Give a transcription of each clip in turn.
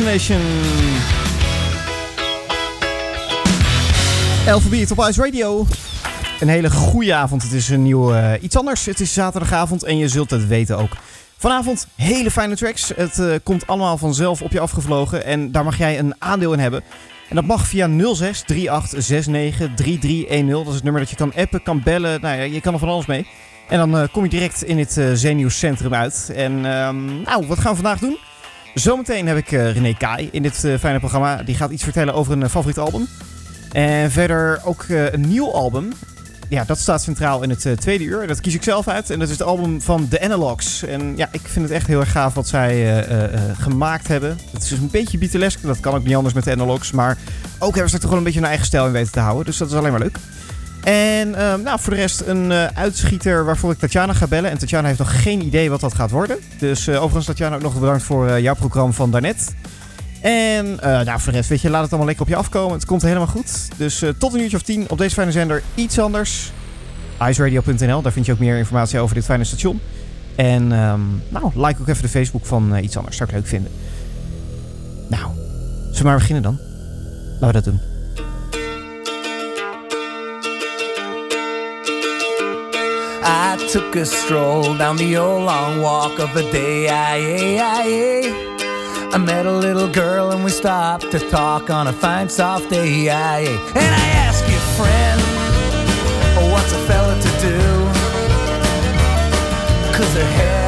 Fascination. Alphabet op Ice Radio. Een hele goede avond. Het is een nieuw eh, iets anders. Het is zaterdagavond en je zult het weten ook. Vanavond hele fijne tracks. Het eh, komt allemaal vanzelf op je afgevlogen en daar mag jij een aandeel in hebben. En dat mag via 06 3869 3310. Dat is het nummer dat je kan appen, kan bellen. Nou ja, je kan er van alles mee. En dan eh, kom je direct in het uh, zeenieuwscentrum uit. En ehm, nou, wat gaan we vandaag doen? Zometeen heb ik uh, René Kai in dit fijne programma. Die gaat iets vertellen over een favoriet album. En verder ook een nieuw album. Ja, dat staat centraal in het tweede uur. Dat kies ik zelf uit. En dat is het album van The Analogs. En ja, ik vind het echt heel erg gaaf wat zij gemaakt hebben. Het is een beetje Beatlesk. Dat kan ook niet anders met de Analogs. Maar ook hebben ze er toch wel een beetje hun eigen stijl in weten te houden. Dus dat is alleen maar leuk. En uh, nou, voor de rest een uh, uitschieter waarvoor ik Tatjana ga bellen. En Tatjana heeft nog geen idee wat dat gaat worden. Dus uh, overigens Tatjana ook nog bedankt voor jouw programma van daarnet. En nou, voor de rest, weet je, laat het allemaal lekker op je afkomen. Het komt helemaal goed. Dus tot een uurtje of tien op deze fijne zender iets anders. iceradio.nl, daar vind je ook meer informatie over dit fijne station. En um, nou, like ook even de Facebook van iets anders. Zou ik leuk vinden. Nou, zullen we maar beginnen dan? Laten we dat doen. I took a stroll down the old long walk of a day. I, I, met a little girl and we stopped to talk on a fine soft day. And I asked you, friend, what's a fella to do? Cause her hair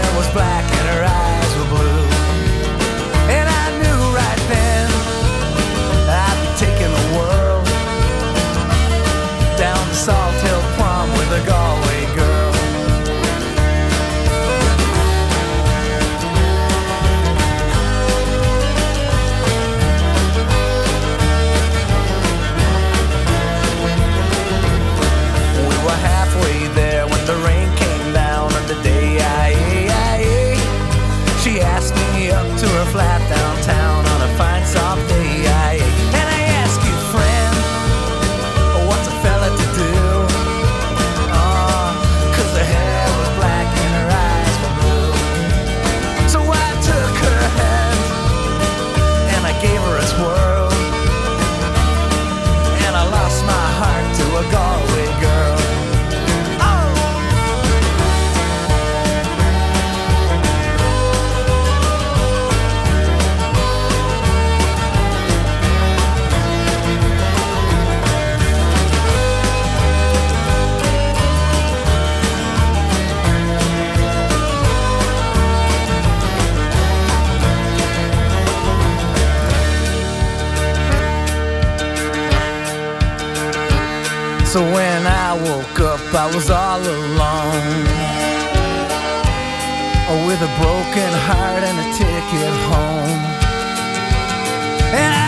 woke up, I was all alone. Oh, with a broken heart and a ticket home. And I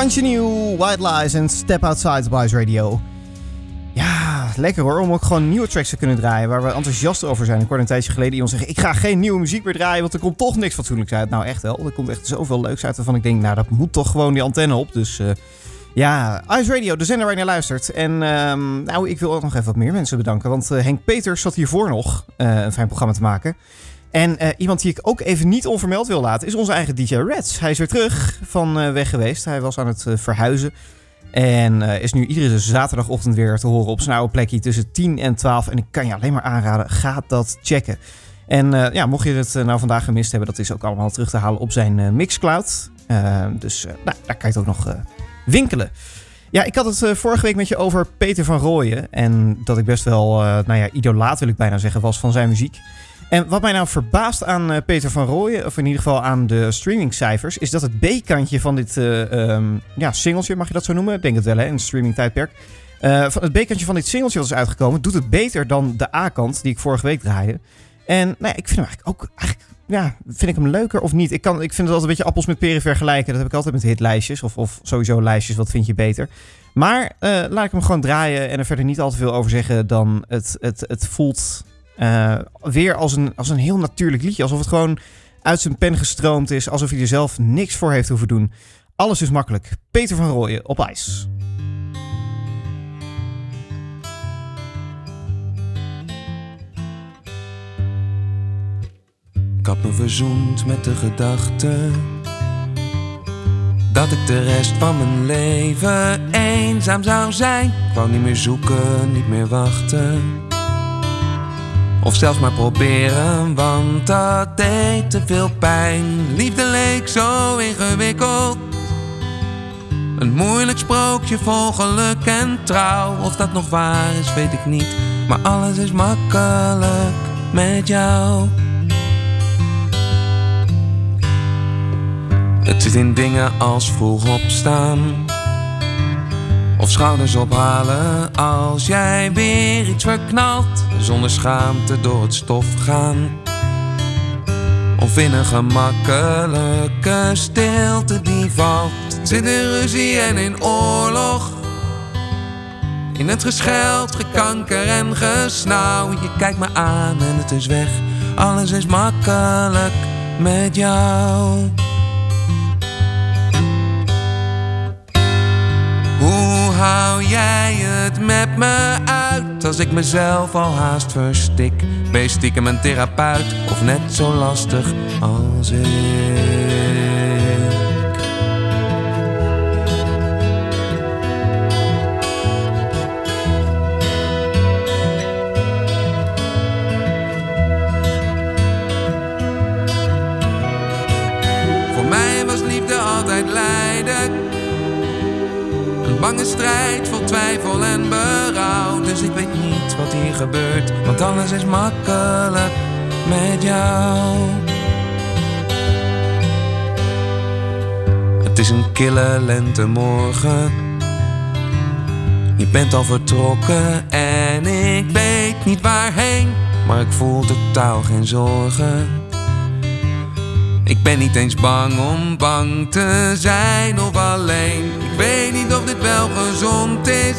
Brandje nieuw, White Lies en Step Outside Wise Radio. Ja, lekker hoor, om ook gewoon nieuwe tracks te kunnen draaien waar we enthousiast over zijn. Ik hoorde een tijdje geleden iemand zeggen, ik ga geen nieuwe muziek meer draaien, want er komt toch niks fatsoenlijks uit. Nou echt wel, er komt echt zoveel leuks uit waarvan ik denk, nou dat moet toch gewoon die antenne op. Dus eh, ja, Ice Radio, de zender waar je naar luistert. En ehm, nou, ik wil ook nog even wat meer mensen bedanken, want eh, Henk Peters zat hiervoor nog eh, een fijn programma te maken. En eh, iemand die ik ook even niet onvermeld wil laten is onze eigen DJ Reds. Hij is weer terug van eh, weg geweest. Hij was aan het eh, verhuizen. En is nu iedere zaterdagochtend weer te horen op zijn oude plekje tussen 10 en 12. En ik kan je alleen maar aanraden, ga dat checken. En ja, mocht je het nou vandaag gemist hebben, dat is ook allemaal terug te halen op zijn Mixcloud. Eh, dus nou, daar kan je het ook nog winkelen. Ja, ik had het vorige week met je over Peter van Rooyen. En dat ik best wel, nou ja, idolaat wil ik bijna zeggen, was van zijn muziek. En wat mij nou verbaast aan eh, Peter van Rooyen, of in ieder geval aan de streamingcijfers, is dat het B-kantje van dit ehm, ja, singeltje, mag je dat zo noemen? Ik denk het wel, hè, in het streamingtijdperk. Eh, van het B-kantje van dit singeltje wat is uitgekomen, doet het beter dan de A-kant die ik vorige week draaide. En nou ja, ik vind hem eigenlijk ook, eigenlijk, ja, vind ik hem leuker of niet? Ik, kan, ik vind het altijd een beetje appels met peren vergelijken. Dat heb ik altijd met hitlijstjes, of, of sowieso lijstjes, wat vind je beter? Maar laat ik hem gewoon draaien en er verder niet al te veel over zeggen dan het, het, het voelt eh, weer als een, als een heel natuurlijk liedje. Alsof het gewoon uit zijn pen gestroomd is. Alsof hij er zelf niks voor heeft hoeven doen. Alles is makkelijk. Peter van Rooyen op ijs. Ik me verzoend met de gedachte dat ik de rest van mijn leven eenzaam zou zijn. Ik wou niet meer zoeken, niet meer wachten. Of zelfs maar proberen, want dat deed te veel pijn. Liefde leek zo ingewikkeld. Een moeilijk sprookje vol geluk en trouw. Of dat nog waar is, weet ik niet. Maar alles is makkelijk met jou. Het zit in dingen als vroeg opstaan. Of schouders ophalen als jij weer iets verknalt. Zonder schaamte door het stof gaan. Of in een gemakkelijke stilte die valt. Zit in ruzie en in oorlog. In het gescheld, gekanker en gesnauw. Je kijkt me aan en het is weg. Alles is makkelijk met jou. Hou jij het met me uit als ik mezelf al haast verstik? Je stiekem een therapeut of net zo lastig als ik? Voor mij was liefde altijd lijden. Bange strijd vol twijfel en berouw. Dus ik weet niet wat hier gebeurt, want alles is makkelijk met jou. Het is een kille lentemorgen. Je bent al vertrokken en ik weet niet waarheen, maar ik voel totaal geen zorgen. Ik ben niet eens bang om bang te zijn of alleen. Ik weet niet of dit wel gezond is.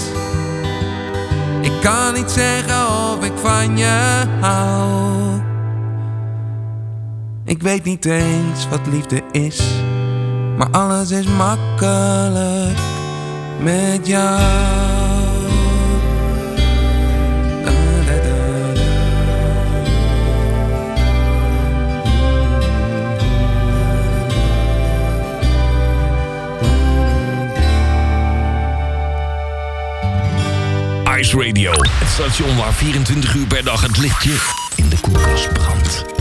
Ik kan niet zeggen of ik van je hou. Ik weet niet eens wat liefde is, maar alles is makkelijk met jou. Radio. Het station waar 24 uur per dag het lichtje in de koelkast brandt.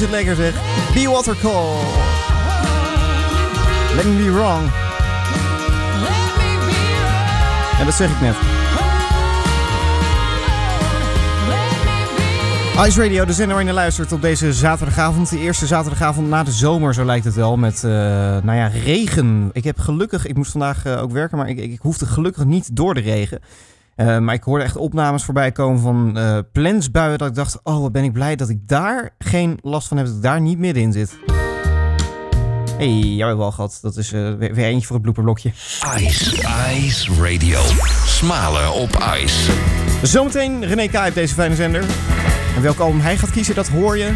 Is het lekker zeg. Be Water Call. Let me be wrong. En dat zeg ik net. Ice Radio, de zender waar je luistert op deze zaterdagavond. De eerste zaterdagavond na de zomer, zo lijkt het wel. Met, eh, nou ja, regen. Ik heb gelukkig, ik moest vandaag eh, ook werken, maar ik, ik, ik hoefde gelukkig niet door de regen. Eh, maar ik hoorde echt opnames voorbij komen van eh plensbuien. Dat ik dacht, oh wat ben ik blij dat ik daar geen last van heb. Dat ik daar niet middenin zit. hey, jou hebben we al gehad. Dat is eh, weer, weer eentje voor het blooperblokje. Ice, Ice Radio. Smalen op ijs. Zometeen René K. op deze fijne zender. En welk album hij gaat kiezen, dat hoor je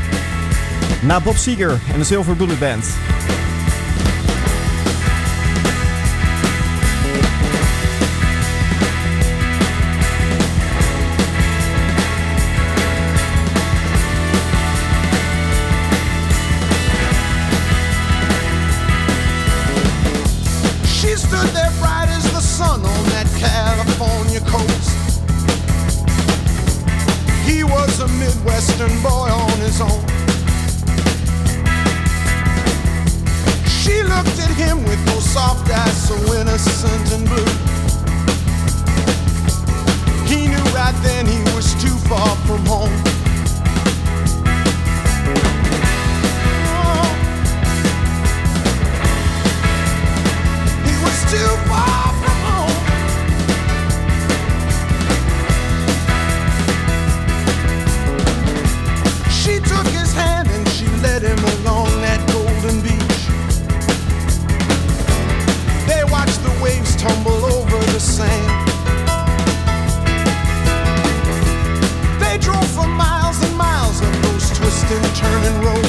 na Bob Seger en de Silver Bullet Band. A Midwestern boy on his own. She looked at him with those soft eyes so innocent and blue. He knew right then he was too far from home. Oh. He was too far She took his hand and she led him along that golden beach. They watched the waves tumble over the sand. They drove for miles and miles of those twisting, turning roads.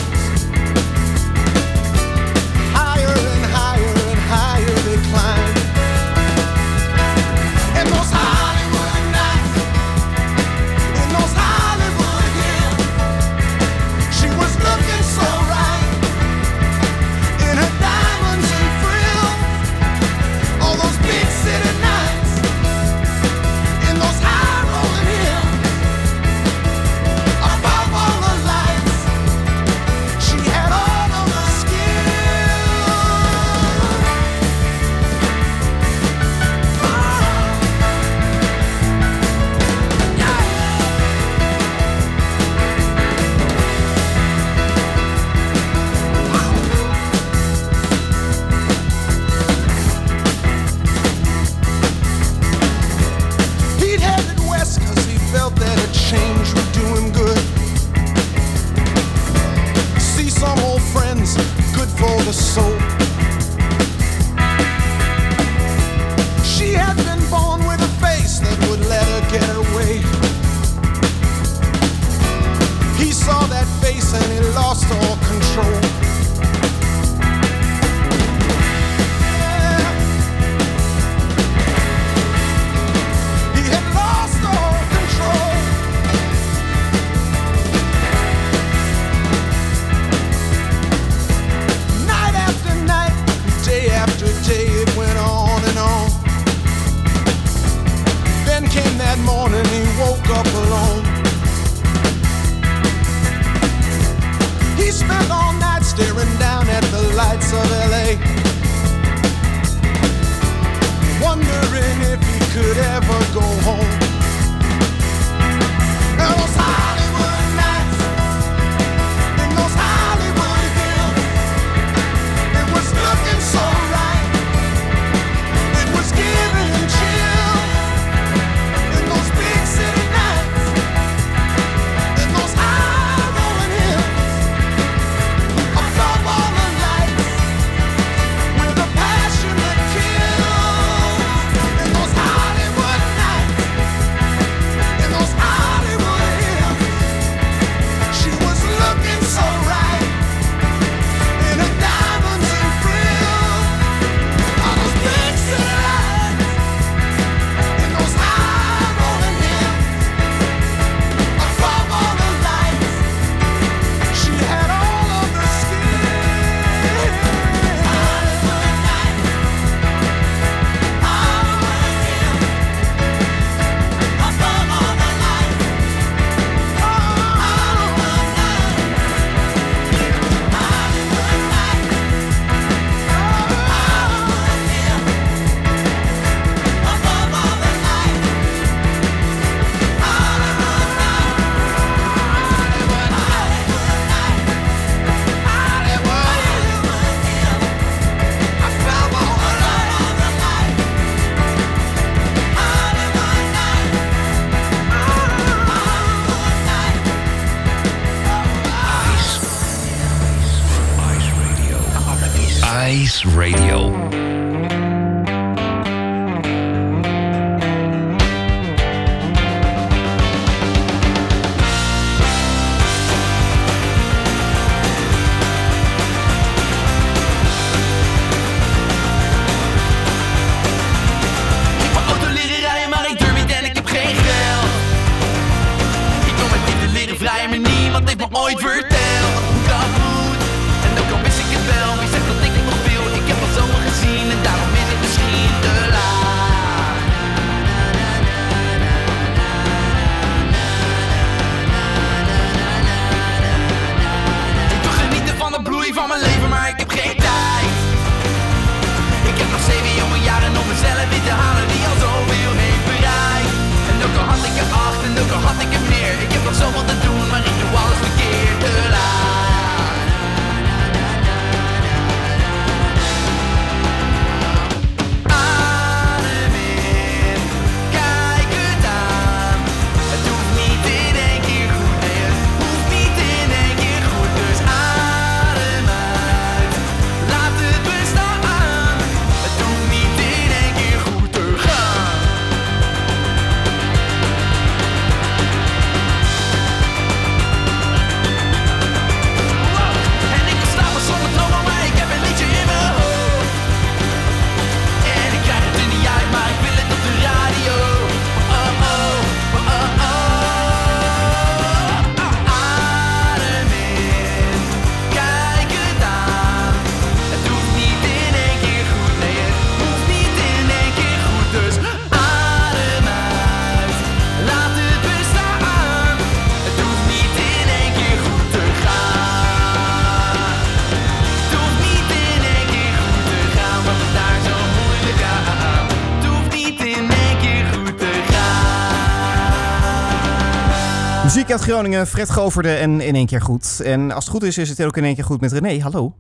Groningen, Fred Goverde en In één keer goed. En als het goed is, is het ook in één keer goed met René. Hallo.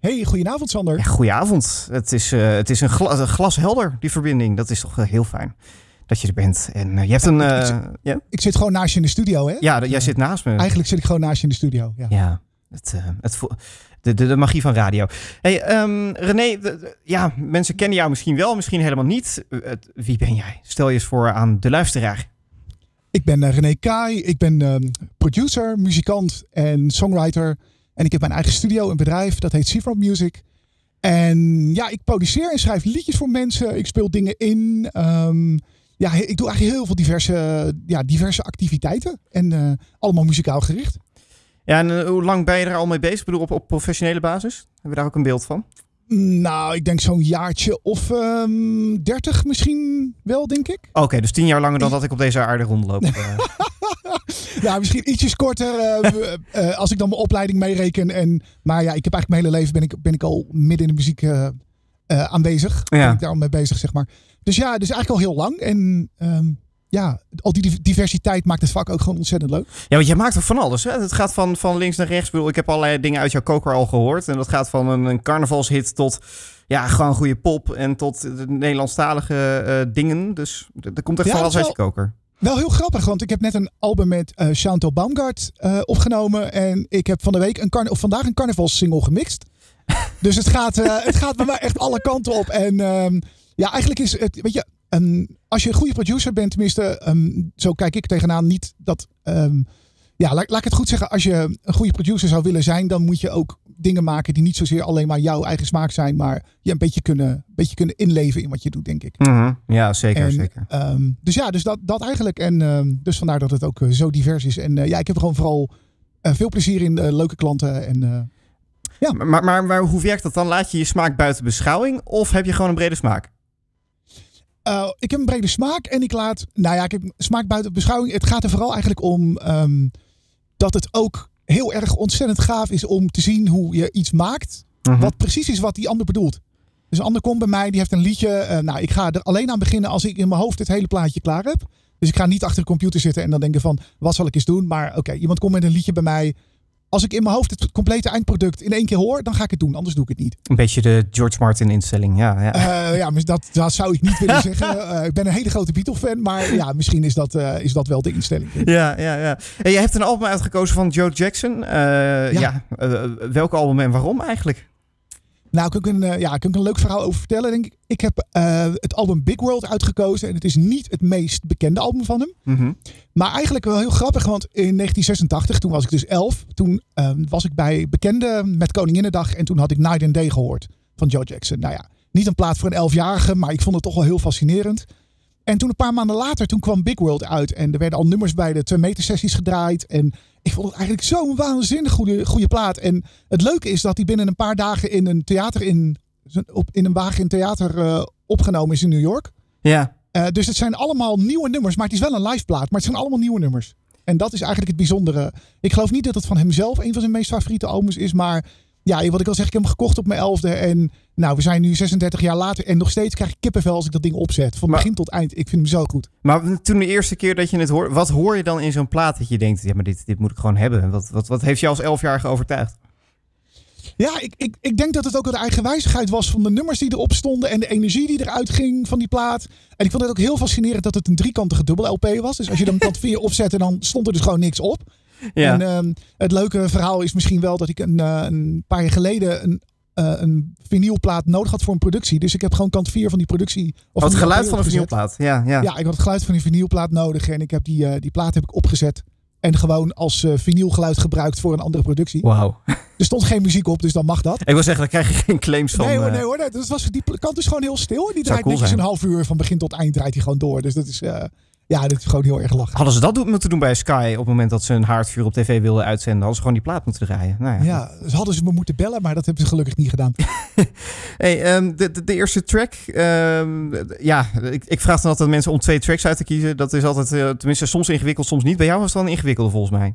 Hey, goedenavond Sander. Ja, goedenavond. Het is, eh, het is een, glas helder glashelder, die verbinding. Dat is toch heel fijn dat je er bent. En eh, je hebt een. Uh, ik, eh, zit, ik, zit gewoon naast je in de studio, hè? Ja, jij zit naast me. Eigenlijk zit ik gewoon naast je in de studio. Ja, ja het, het de, de, magie van radio. Hey, ehm, René, ja, mensen kennen jou misschien wel, misschien helemaal niet. wie ben jij? Stel je eens voor aan de luisteraar. Ik ben eh, René Kai. Ik ben ehm, producer, muzikant en songwriter. En ik heb mijn eigen studio, een bedrijf, dat heet Seafront Music. En ja, ik produceer en schrijf liedjes voor mensen. Ik speel dingen in. Ehm, ja, ik doe eigenlijk heel veel diverse, ja, diverse activiteiten. En eh, allemaal muzikaal gericht. Ja, en eh, hoe lang ben je er al mee bezig? Ik bedoel, op, op professionele basis? Hebben we daar ook een beeld van? Nou, ik denk zo'n jaartje of ehm 30 misschien wel, denk ik. Oké, dus tien jaar langer dan dat ik op deze aarde rondloop. eh. Ja, misschien ietsjes korter eh, eh, als ik dan mijn opleiding meereken. En, maar ja, ik heb eigenlijk mijn hele leven ben ik, ben ik al midden in de muziek aanwezig. Ja. Ben ik daar al mee bezig, zeg maar. Dus ja, dus eigenlijk al heel lang. En ehm, ja, al die div- diversiteit maakt het vak ook gewoon ontzettend leuk. Ja, want je maakt toch van alles, hè? Het gaat van, van links naar rechts. Ik bedoel, ik heb allerlei dingen uit jouw koker al gehoord. En dat gaat van een, een carnavalshit tot ja, gewoon goede pop. En tot de Nederlandstalige eh, dingen. Dus er komt echt Ja, van alles uit je koker. Wel heel grappig, want ik heb net een album met eh Chantal Baumgart eh, opgenomen. En ik heb van de week een of vandaag een carnavalssingle gemixt. dus het gaat, het gaat bij mij echt alle kanten op. En ehm, ja, eigenlijk is het, weet je, ehm, als je een goede producer bent, tenminste, ehm, zo kijk ik tegenaan, niet dat. ehm, ja, laat, laat ik het goed zeggen. Als je een goede producer zou willen zijn, dan moet je ook dingen maken die niet zozeer alleen maar jouw eigen smaak zijn, maar je een beetje kunnen, een beetje kunnen inleven in wat je doet, denk ik. Mhm. Ja, zeker, En, zeker. dus ja, dus dat, dat eigenlijk. En dus vandaar dat het ook eh, zo divers is. En eh, ja, ik heb er gewoon vooral eh, veel plezier in. leuke klanten. En eh, Maar, maar, maar hoe werkt dat dan? Laat je je smaak buiten beschouwing? Of heb je gewoon een brede smaak? Eh, ik heb een brede smaak. En ik laat, nou ja, ik heb smaak buiten beschouwing. Het gaat er vooral eigenlijk om ehm, dat het ook heel erg ontzettend gaaf is om te zien hoe je iets maakt. Mhm. Wat precies is wat die ander bedoelt. Dus een ander komt bij mij, die heeft een liedje. eh, nou, ik ga er alleen aan beginnen als ik in mijn hoofd het hele plaatje klaar heb. Dus ik ga niet achter de computer zitten en dan denken van, wat zal ik eens doen? Maar oké, iemand komt met een liedje bij mij. Als ik in mijn hoofd het complete eindproduct in één keer hoor, dan ga ik het doen. Anders doe ik het niet. Een beetje de George Martin instelling, ja. ja. Eh, ja, maar dat, dat zou ik niet willen zeggen. Eh, ik ben een hele grote Beatle-fan, maar ja, misschien is dat, eh, is dat wel de instelling. Ja, ja, ja. En je hebt een album uitgekozen van Joe Jackson. Ja. welk album en waarom eigenlijk? Nou, kan ik, een, eh, ja, kan ik een leuk verhaal over vertellen, denk ik. Ik heb eh, het album Big World uitgekozen. En het is niet het meest bekende album van hem. Mhm. Maar eigenlijk wel heel grappig, want in 1986, toen was ik dus 11. Toen eh, was ik bij Bekende met Koninginnedag. En toen had ik Night and Day gehoord van Joe Jackson. Nou ja, niet een plaat voor een 11-jarige, maar ik vond het toch wel heel fascinerend. En toen een paar maanden later, toen kwam Big World uit. En er werden al nummers bij de 2 meter sessies gedraaid. En ik vond het eigenlijk zo'n waanzinnig goede, goede plaat. En het leuke is dat hij binnen een paar dagen in een theater in, op, in een wagen in theater eh, opgenomen is in New York. Ja. Eh, dus het zijn allemaal nieuwe nummers, maar het is wel een live plaat. Maar het zijn allemaal nieuwe nummers. En dat is eigenlijk het bijzondere. Ik geloof niet dat het van hemzelf een van zijn meest favoriete albums is. Maar ja, wat ik al zeg, ik heb hem gekocht op mijn elfde. En nou, we zijn nu 36 jaar later. En nog steeds krijg ik kippenvel als ik dat ding opzet. Van begin tot eind. Ik vind hem zo goed. Maar toen de eerste keer dat je het hoort, wat hoor je dan in zo'n plaat dat je denkt, ja, maar dit, dit moet ik gewoon hebben? Wat, wat, wat heeft je als elfjarige overtuigd? Ja, ik, ik, ik denk dat het ook de eigenwijzigheid was van de nummers die erop stonden. En de energie die eruit ging van die plaat. En ik vond het ook heel fascinerend dat het een driekantige dubbel LP was. Dus als je dan kant 4 opzette, dan stond er dus gewoon niks op. Ja. En ehm, het leuke verhaal is misschien wel dat ik een, eh, een paar jaar geleden een, eh, een vinylplaat nodig had voor een productie. Dus ik heb gewoon kant 4 van die productie. Oh, die het geluid van een vinylplaat. Ja, ja. Ja, ik had het geluid van een vinylplaat nodig. En ik heb die, eh, die plaat heb ik opgezet. En gewoon als eh vinylgeluid gebruikt voor een andere productie. Wauw. Er stond geen muziek op, dus dan mag dat. Ik wil zeggen, dan krijg je geen claims van. nee hoor, nee hoor. Nee, dat was, die kant is gewoon heel stil. Die draait cool netjes zijn. een half uur van begin tot eind draait hij gewoon door. Dus dat is, ja, dat is gewoon heel erg lachen. Hadden ze dat moeten doen bij Sky op het moment dat ze een haardvuur op tv wilden uitzenden? Hadden ze gewoon die plaat moeten draaien. Nou ja. Ja, dus hadden ze me moeten bellen, maar dat hebben ze gelukkig niet gedaan. Hey, ehm, de, de, de eerste track. ehm, ja, ik, ik vraag dan altijd mensen om twee tracks uit te kiezen. Dat is altijd, eh, tenminste, soms ingewikkeld, soms niet. Bij jou was het dan ingewikkeld volgens mij.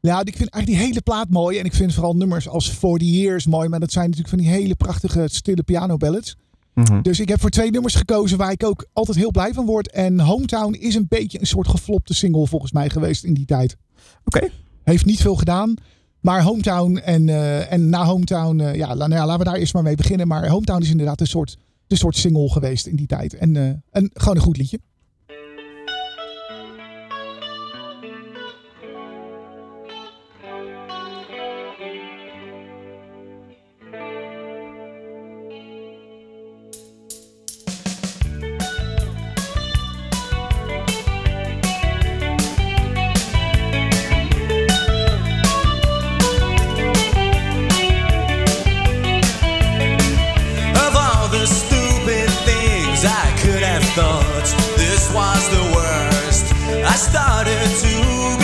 Ja, ik vind eigenlijk die hele plaat mooi. En ik vind vooral nummers als 40 Years mooi. Maar dat zijn natuurlijk van die hele prachtige stille piano ballads. Mhm. Dus ik heb voor twee nummers gekozen waar ik ook altijd heel blij van word. En Hometown is een beetje een soort geflopte single volgens mij geweest in die tijd. Oké. Heeft niet veel gedaan. Maar Hometown en, eh, en na Hometown, eh, ja, nou ja, laten we daar eerst maar mee beginnen. Maar Hometown is inderdaad een soort, een soort single geweest in die tijd. En, eh, en gewoon een goed liedje. started to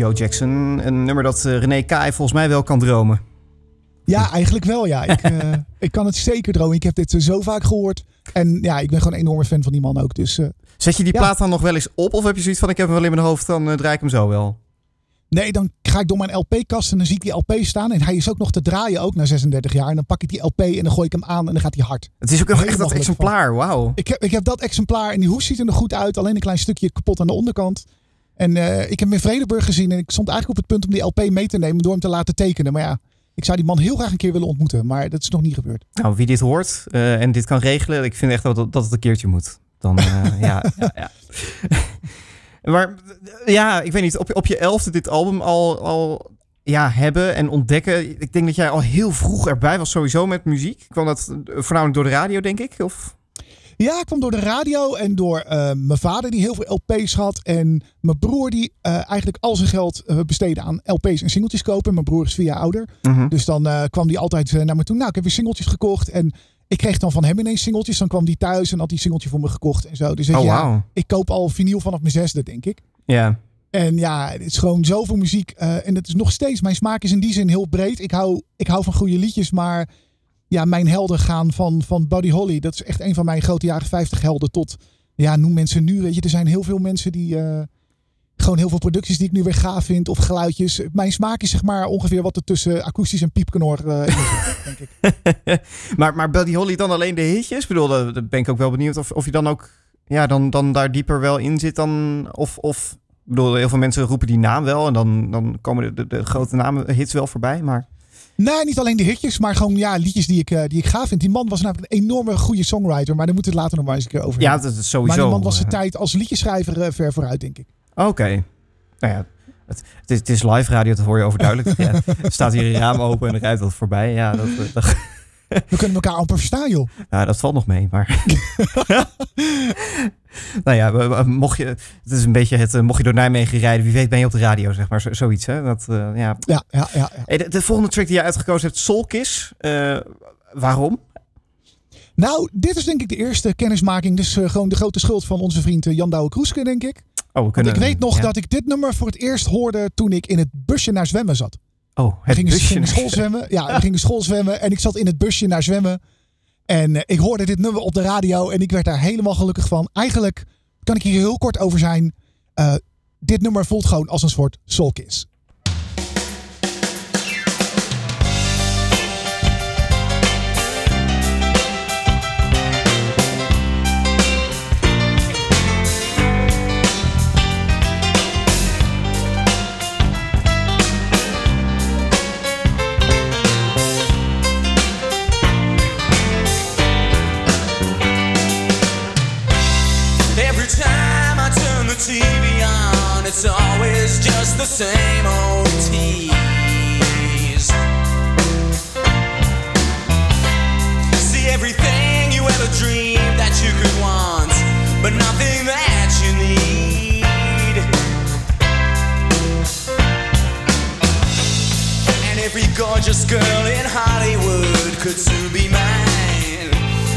Joe Jackson. Een nummer dat eh, René Kai volgens mij wel kan dromen. Ja, eigenlijk wel. Ja. Ik, eh, ik kan het zeker dromen. Ik heb dit eh, zo vaak gehoord. En ja, ik ben gewoon een enorme fan van die man ook. Dus, Zet je die Ja. plaat dan nog wel eens op? Of heb je zoiets van, ik heb hem wel in mijn hoofd, dan draai ik hem zo wel? nee, dan ga ik door mijn LP-kast en dan zie ik die LP staan. En hij is ook nog te draaien, ook na 36 jaar. En dan pak ik die LP en dan gooi ik hem aan en dan gaat hij hard. Het is ook nog echt dat exemplaar, wauw. Ik heb, ik heb dat exemplaar en die hoes ziet er nog goed uit. Alleen een klein stukje kapot aan de onderkant. En eh, ik heb hem in Vredeburg gezien en ik stond eigenlijk op het punt om die LP mee te nemen door hem te laten tekenen. Maar ja, ik zou die man heel graag een keer willen ontmoeten. Maar dat is nog niet gebeurd. Nou, wie dit hoort eh, en dit kan regelen, ik vind echt dat, dat het een keertje moet. Dan, eh, ja, ja, ja. maar ja, ik weet niet, op, op je elfde dit album al, al ja, hebben en ontdekken. Ik denk dat jij al heel vroeg erbij was sowieso met muziek. Kwam dat voornamelijk door de radio, denk ik? Of? Ja, ik kwam door de radio en door eh, mijn vader die heel veel LP's had. En mijn broer die eh, eigenlijk al zijn geld eh, besteedde aan LP's en singeltjes kopen. Mijn broer is vier jaar ouder. Mhm. Dus dan kwam die altijd naar me toe. Nou, ik heb weer singeltjes gekocht. En ik kreeg dan van hem ineens singeltjes. Dan kwam die thuis en had die singeltje voor me gekocht en zo. Dus Oh, ja, ik koop al vinyl vanaf mijn zesde, denk ik. Ja. En ja, het is gewoon zoveel muziek. en het is nog steeds, mijn smaak is in die zin heel breed. Ik hou, ik hou van goede liedjes, maar ja, mijn helden gaan van, van Buddy Holly. Dat is echt een van mijn grote jaren 50 helden. Tot, ja, noem mensen nu. Weet je, er zijn heel veel mensen die. eh, gewoon heel veel producties die ik nu weer gaaf vind. Of geluidjes. Mijn smaak is zeg maar ongeveer wat er tussen akoestisch en piepknor eh, in zit, denk ik. maar, maar Buddy Holly dan alleen de hitjes? Ik bedoel, daar daar ben ik ook wel benieuwd of, of je dan ook ja, dan, dan daar dieper wel in zit dan... Of, of ik bedoel, heel veel mensen roepen die naam wel en dan, dan komen de, de, de grote namen hits wel voorbij, maar... Nee, niet alleen de hitjes, maar gewoon ja, liedjes die ik, eh, die ik gaaf vind. Die man was namelijk een enorme goede songwriter. Maar daar moeten we het later nog maar eens een keer over Ja, dat is sowieso, Maar die man was zijn eh. tijd als liedjeschrijver eh, ver vooruit, denk ik. Oké. Nou ja, het, het, is, het is live radio, dat hoor je overduidelijk. ja, er staat hier een raam open en er rijdt wat voorbij. Ja, dat, dat, We kunnen elkaar amper verstaan, joh. ja, dat valt nog mee, maar... nou ja, mocht je... Het is een beetje het... eh, Mocht je door Nijmegen rijden, wie weet ben je op de radio, zeg maar. Zo- zoiets, hè? Dat, eh, ja. Ja, ja, ja. ja. Hey, de, de volgende track die jij uitgekozen hebt, Soul Kiss. Eh, waarom? Nou, dit is denk ik de eerste kennismaking. Dus gewoon de grote schuld van onze vriend Jan Douwe Kroeske, denk ik. Oh, we Want kunnen, ik weet nog ja. dat ik dit nummer voor het eerst hoorde toen ik in het busje naar zwemmen zat. Oh, We het gingen, busje. gingen school zwemmen. Ja, we gingen school zwemmen en ik zat in het busje naar zwemmen. En eh, ik hoorde dit nummer op de radio en ik werd daar helemaal gelukkig van. Eigenlijk kan ik hier heel kort over zijn. Eh, dit nummer voelt gewoon als een soort soulkiss. The same old tease. See everything you ever dreamed that you could want, but nothing that you need. And every gorgeous girl in Hollywood could soon be mine.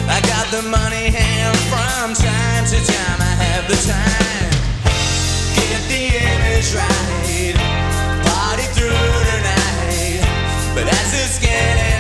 I got the money and from time to time I have the time. Get the image right, party through the night. But as it's getting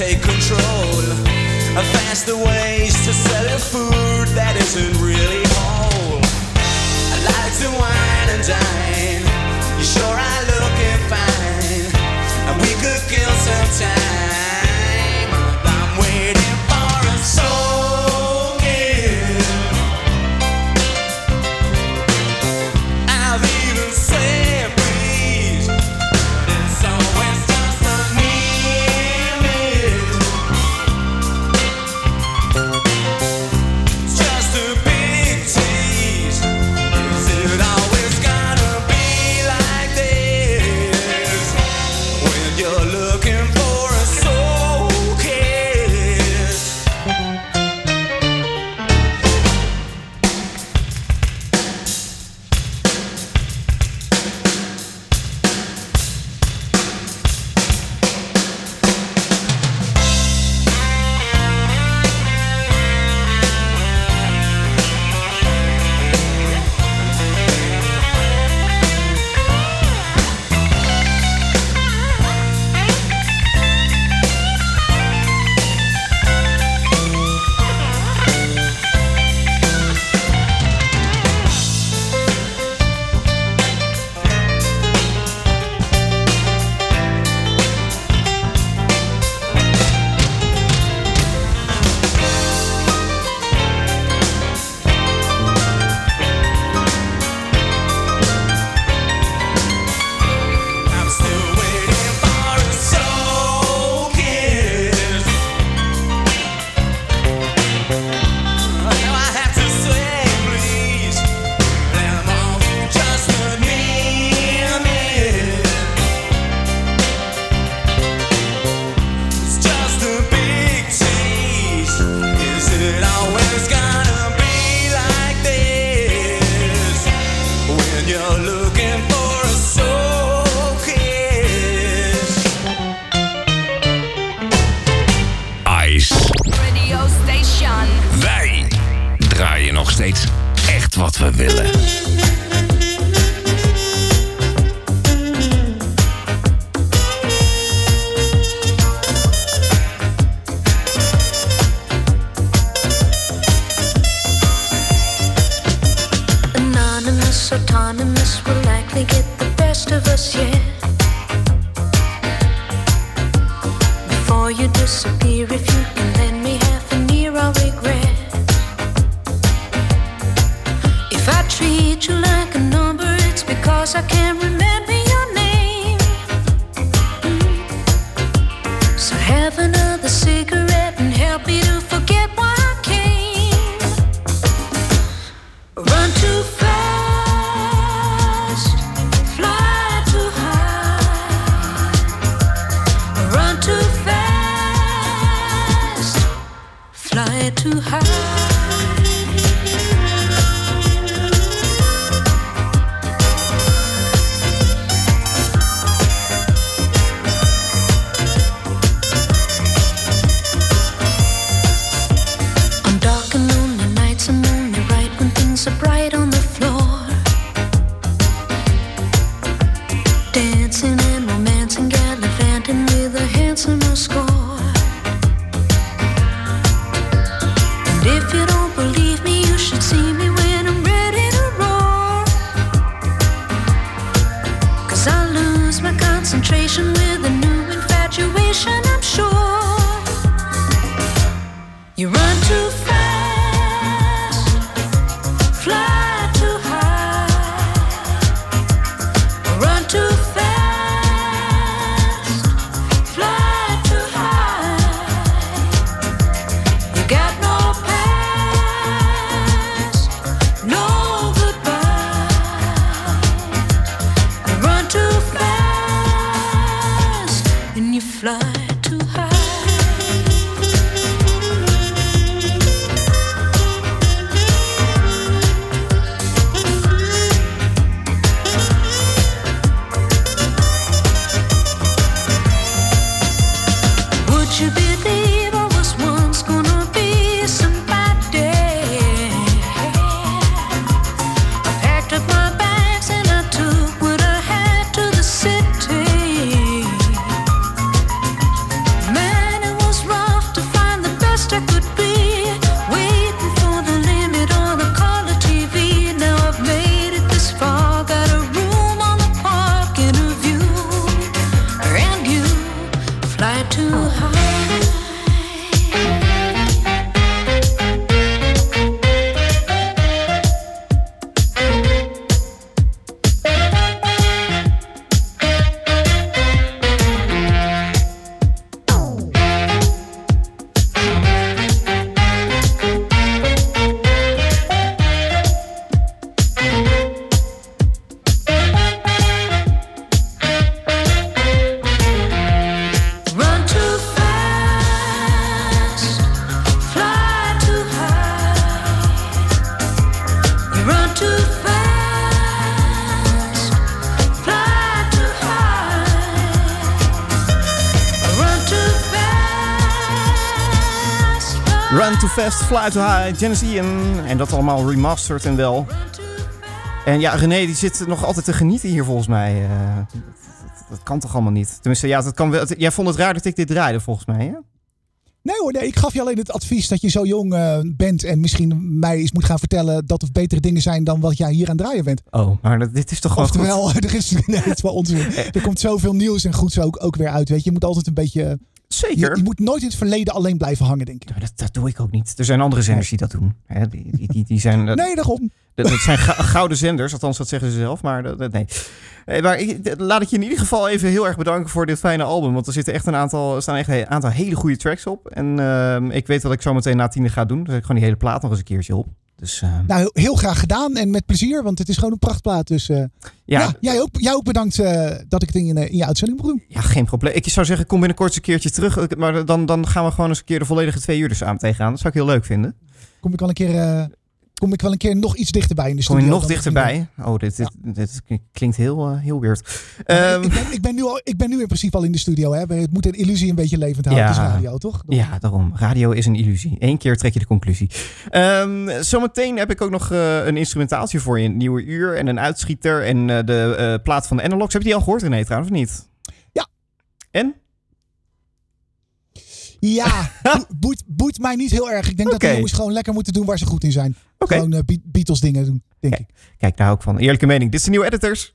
take control of faster ways to sell you food that isn't really whole. I like to wine and dine. You sure are looking fine, and we could kill some time. Genesis Ian. En dat allemaal remastered en wel. En ja, René die zit nog altijd te genieten hier volgens mij. Eh, dat, dat- dat kan toch allemaal niet? Tenminste, ja, dat kan wel. Jij vond het raar dat ik dit draaide volgens mij, hè? Nee hoor, nee, ik gaf je alleen het advies dat je zo jong eh, bent en misschien mij eens moet gaan vertellen dat er betere dingen zijn dan wat jij hier aan het draaien bent. Oh, maar dat- dit is toch gewoon Oftewel, goed? er is, nee, het is wel onzin. Er komt zoveel nieuws en goeds ook, ook weer uit. Weet je, je moet altijd een beetje. Zeker. Je, je moet nooit in het verleden alleen blijven hangen, denk ik. Dat, dat doe ik ook niet. Er zijn andere zenders die dat doen. Hè? Die, die, die, die zijn, Nee, daarom. Dat, dat zijn gouden zenders, althans dat zeggen ze zelf. Maar dat, dat- nee. Eh, Maar ik, laat ik je in ieder geval even heel erg bedanken voor dit fijne album. Want er zitten echt een aantal, er staan echt een aantal hele goede tracks op. En ehm, ik weet wat ik zo meteen na tiende ga doen. Zet ik gewoon die hele plaat nog eens een keertje op. Dus ehm, Nou, heel- graag gedaan en met plezier, want het is gewoon een prachtplaat. Dus eh, Ja. ja, jij, ook, jij ook bedankt eh, dat ik het in, eh, in je uitzending mocht doen. ja, geen probleem. Ik zou zeggen, kom binnenkort eens een keertje terug. Maar dan, dan gaan we gewoon eens een keer de volledige twee uur er samen tegenaan. Dat zou ik heel leuk vinden. Kom ik al een keer kom ik wel een keer nog iets dichterbij in de studio. Kom je nog dichterbij? Oh, dit, dit, klinkt heel, eh, heel weird. Ik, ehm, ben, ik, ben nu al, ik ben nu in principe al in de studio. Hè. Het moet een illusie een beetje levend houden. Ja, radio, toch? Daarom. Ja, daarom. Radio is een illusie. Eén keer trek je de conclusie. Ehm, zometeen heb ik ook nog eh, een instrumentaaltje voor je. Een nieuwe uur en een uitschieter en eh, de plaat van de Analogs. Heb je die al gehoord, René, trouwens, of niet? Ja. En? Ja, boeit, boeit mij niet heel erg. Ik denk dat de jongens gewoon lekker moeten doen waar ze goed in zijn okay. gewoon eh, Beatles dingen doen, denk ik. Kijk daar ook van. Eerlijke mening. Dit is de nieuwe editors.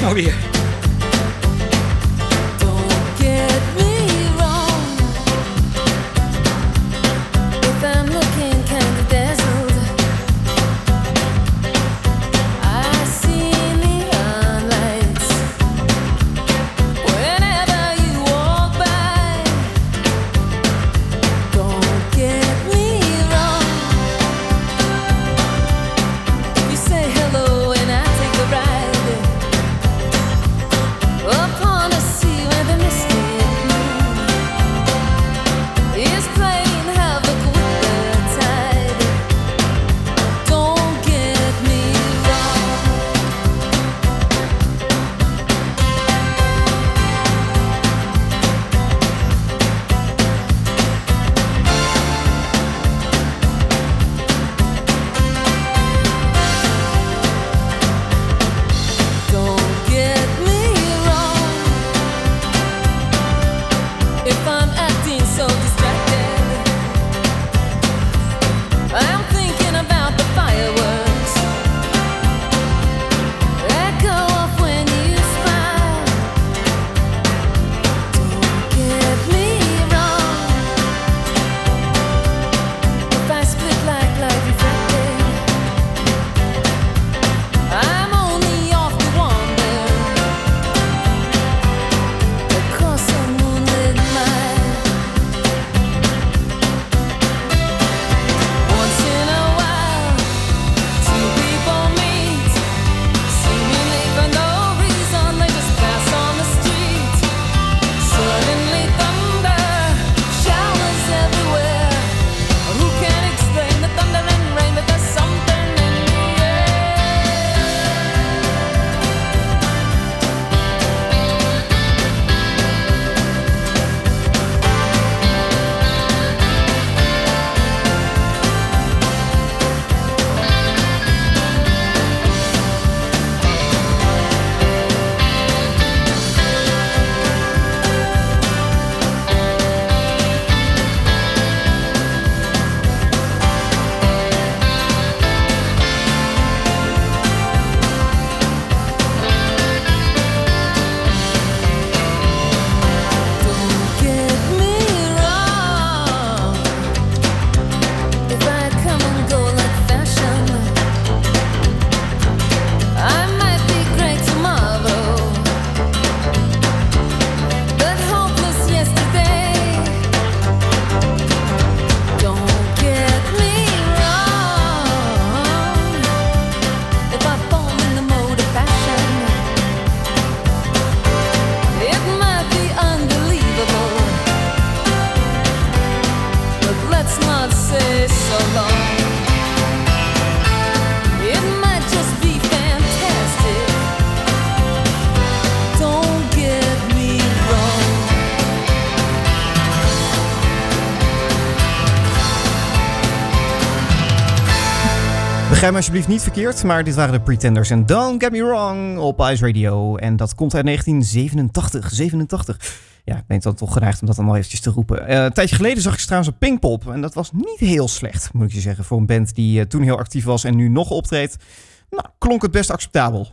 I'll be here. Begrijp alsjeblieft niet verkeerd, maar dit waren de Pretenders. En Don't Get Me Wrong op Ice Radio. En dat komt uit 1987. 87. Ja, ik ben dan toch geneigd om dat dan nog eventjes te roepen. Eh, een tijdje geleden zag ik ze trouwens op Pinkpop. En dat was niet heel slecht, moet ik je zeggen. Voor een band die eh, toen heel actief was en nu nog optreedt. Nou, klonk het best acceptabel.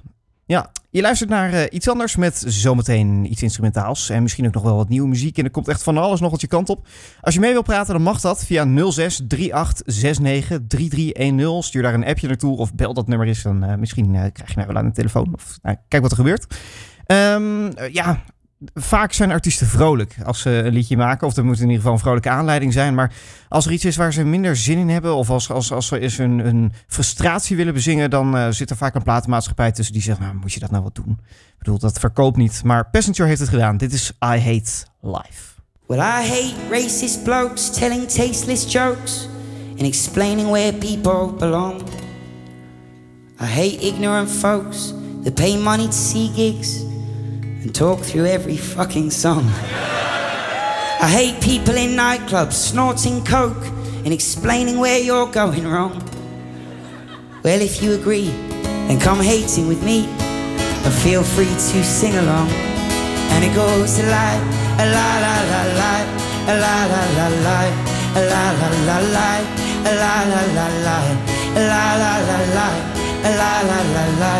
Ja, je luistert naar eh, iets anders met zometeen iets instrumentaals. En misschien ook nog wel wat nieuwe muziek. En er komt echt van alles nog wat je kant op. Als je mee wil praten, dan mag dat via 06 3869 3310. Stuur daar een appje naartoe of bel dat nummer eens. Dan eh, misschien eh, krijg je mij wel aan de telefoon. Of nou, kijk wat er gebeurt. Ehm, eh, ja, vaak zijn artiesten vrolijk als ze een liedje maken. Of er moet in ieder geval een vrolijke aanleiding zijn. Maar als er iets is waar ze minder zin in hebben... of als, als, als ze eens een, frustratie willen bezingen... dan eh, zit er vaak een platenmaatschappij tussen die zegt... nou, moet je dat nou wat doen? Ik bedoel, dat verkoopt niet. Maar Passenger heeft het gedaan. Dit is I Hate Life. Well, I hate racist blokes telling tasteless jokes and explaining where people belong. I hate ignorant folks that pay money to see gigs and talk through every fucking song. I hate people in nightclubs snorting coke and explaining where you're going wrong. Well, if you agree, then come hating with me and feel free to sing along. And it goes a la a la la la la a la la la la a la la la la a la la la la a la la la la a la la la la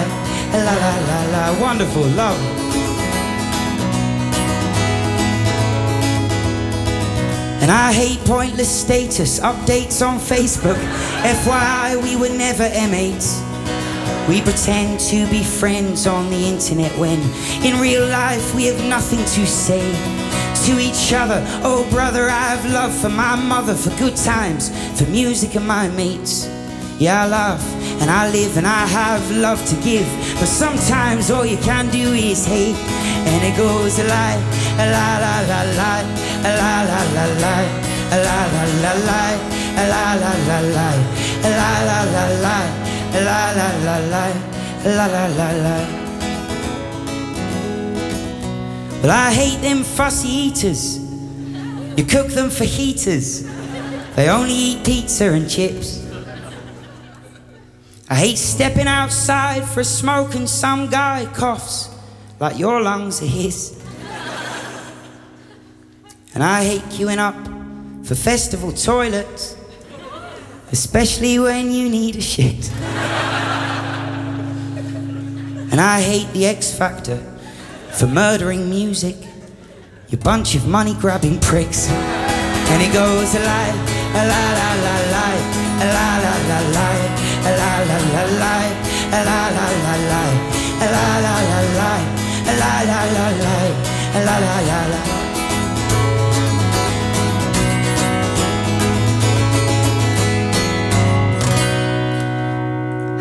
a la la la la wonderful love And I hate pointless status updates on Facebook. FYI, we were never M8s. We pretend to be friends on the internet when in real life we have nothing to say to each other. Oh, brother, I have love for my mother, for good times, for music and my mates. Yeah, I laugh and I live and I have love to give. But sometimes all you can do is hate. And it goes a lie, a la la la a la la la la, la la la la, la la la la, la la la la, la la la la, la la la la. Well, I hate them fussy eaters. You cook them for heaters. They only eat pizza and chips. I hate stepping outside for a smoke and some guy coughs like your lungs are his. And I hate queuing up for festival toilets, especially when you need a shit. And I hate the X Factor for murdering music, you bunch of money grabbing pricks. And it goes a lie, a la la la la, a la la la la, a la la la la, a la la la la, a la la la la, a la la la la, a la la la la.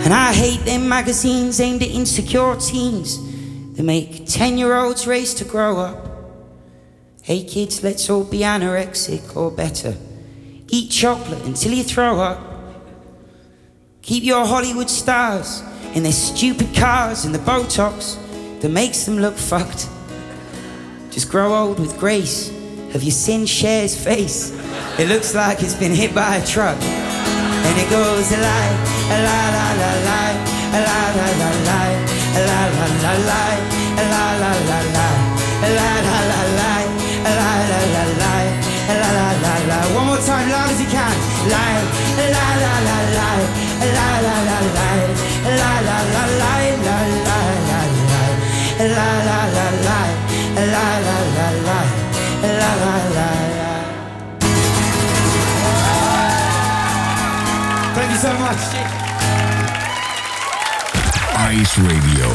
And I hate them magazines aimed at insecure teens that make 10 year olds race to grow up. Hey kids, let's all be anorexic or better. Eat chocolate until you throw up. Keep your Hollywood stars in their stupid cars and the Botox that makes them look fucked. Just grow old with grace. Have you seen Cher's face? It looks like it's been hit by a truck. And it goes a la la la la, la la la la, la la la la, la la la la, la la la la, la la la la, la la la la. One more time, loud as you can. Lie, la la la la, la la la la, la la la la, much. Ice Radio.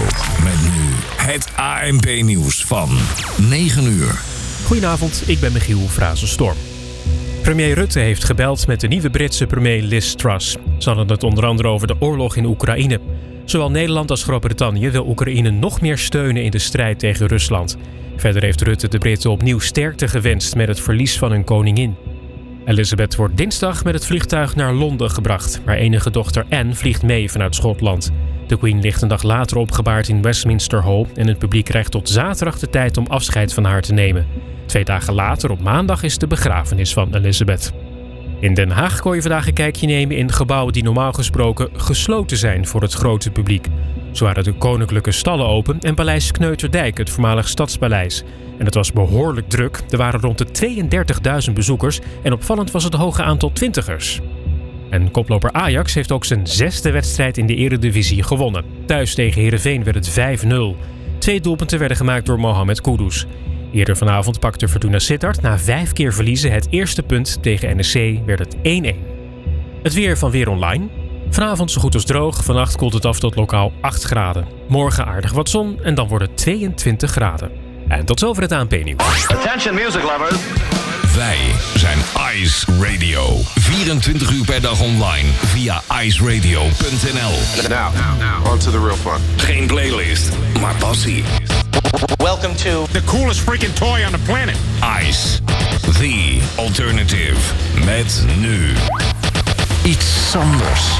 Met nu het ANP-nieuws van 9 uur. Goedenavond, ik ben Michiel Frazenstorm. Premier Rutte heeft gebeld met de nieuwe Britse premier Liz Truss. Ze hadden het onder andere over de oorlog in Oekraïne. Zowel Nederland als Groot-Brittannië wil Oekraïne nog meer steunen in de strijd tegen Rusland. Verder heeft Rutte de Britten opnieuw sterkte gewenst met het verlies van hun koningin. Elizabeth wordt dinsdag met het vliegtuig naar Londen gebracht, waar enige dochter Anne vliegt mee vanuit Schotland. De Queen ligt een dag later opgebaard in Westminster Hall en het publiek krijgt tot zaterdag de tijd om afscheid van haar te nemen. Twee dagen later, op maandag, is de begrafenis van Elizabeth. In Den Haag kon je vandaag een kijkje nemen in gebouwen die normaal gesproken gesloten zijn voor het grote publiek. Zo waren de koninklijke stallen open en Paleis Kneuterdijk, het voormalig stadspaleis. En het was behoorlijk druk. Er waren rond de 32.000 bezoekers en opvallend was het hoge aantal twintigers. En koploper Ajax heeft ook zijn zesde wedstrijd in de eredivisie gewonnen. Thuis tegen Heerenveen werd het 5-0. Twee doelpunten werden gemaakt door Mohamed Kudus. Eerder vanavond pakte Fortuna Sittard na vijf keer verliezen het eerste punt tegen NEC werd het 1-1. Het weer van Weer Online. Vanavond zo goed als droog, vannacht koelt het af tot lokaal 8 graden. Morgen aardig wat zon en dan wordt het 22 graden. En tot zover het ANP-nieuws. Attention music lovers. Wij zijn Ice Radio. 24 uur per dag online via iceradio.nl. Now, on to the real fun. Geen playlist, maar passie. Welcome to The coolest freaking toy on the planet. Ice, the alternative. Met nu iets anders.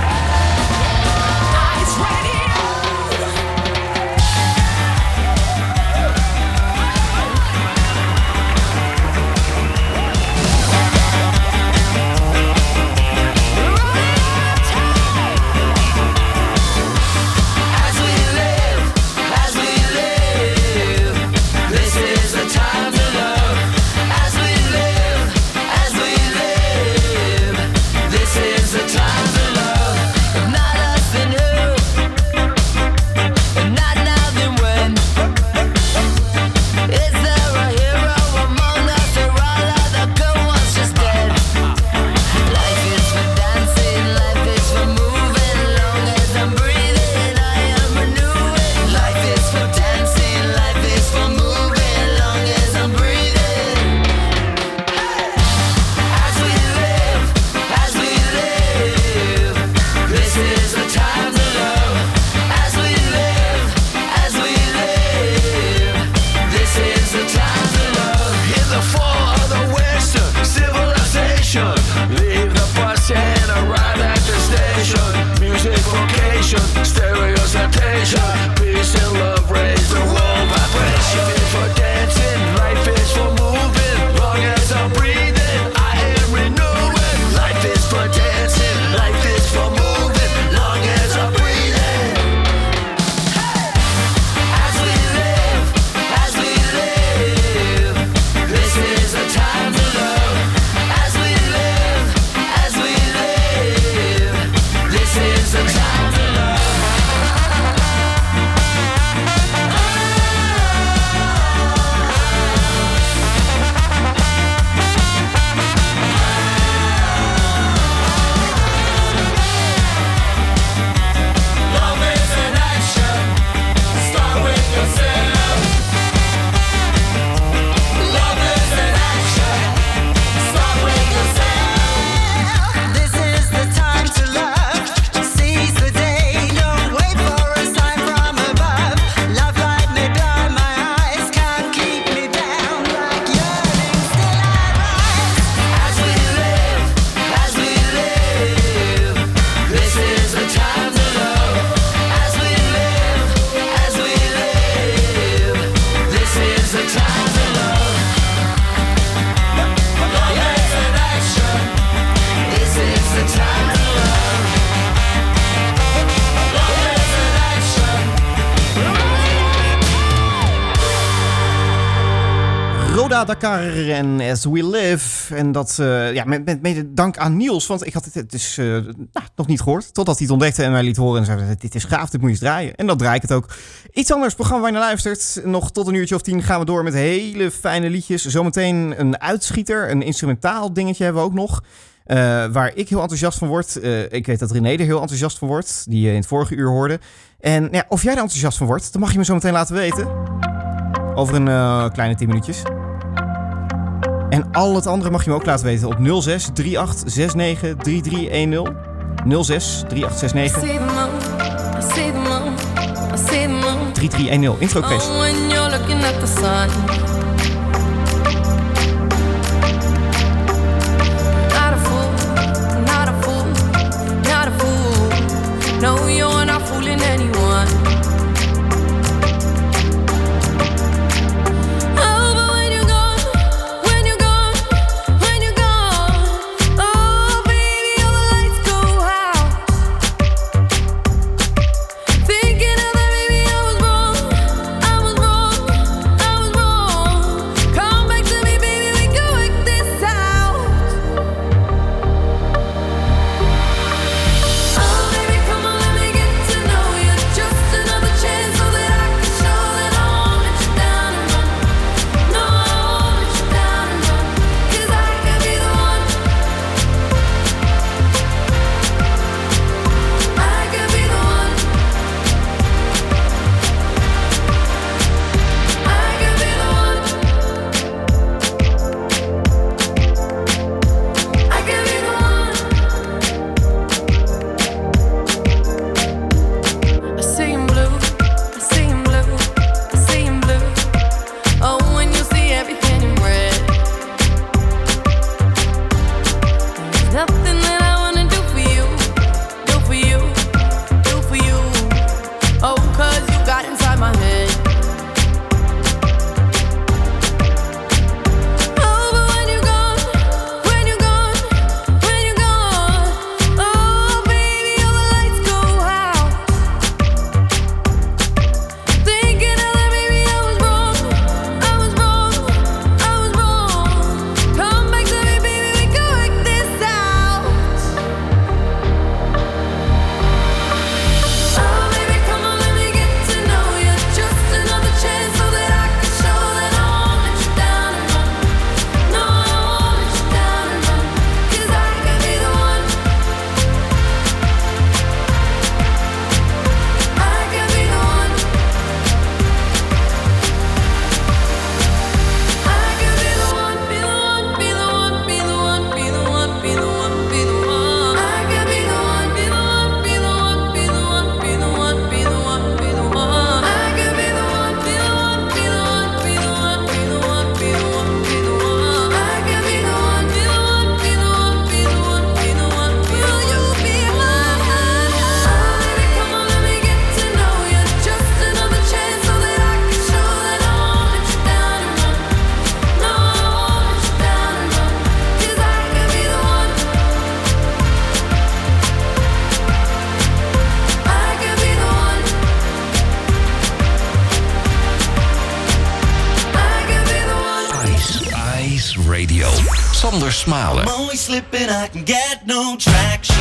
En As We Live. En dat eh, ja, met, met mede dank aan Niels. Want ik had het, eh, nou, nog niet gehoord. Totdat hij het ontdekte en mij liet horen. En zei, dit is gaaf, dit moet je eens draaien. En dat draai ik het ook. Iets anders, programma waar je naar luistert. Nog tot een uurtje of tien gaan we door met hele fijne liedjes. Zometeen een uitschieter, een instrumentaal dingetje hebben we ook nog. Eh, waar ik heel enthousiast van word. Ik weet dat René er heel enthousiast van wordt. Die je in het vorige uur hoorde. En ja, of jij er enthousiast van wordt, dan mag je me zo meteen laten weten. Over een kleine 10 minuutjes. En al het andere mag je me ook laten weten op 06 38 69 3310. 06 3869 see the moon, smiler. I'm always slipping, I can get no traction.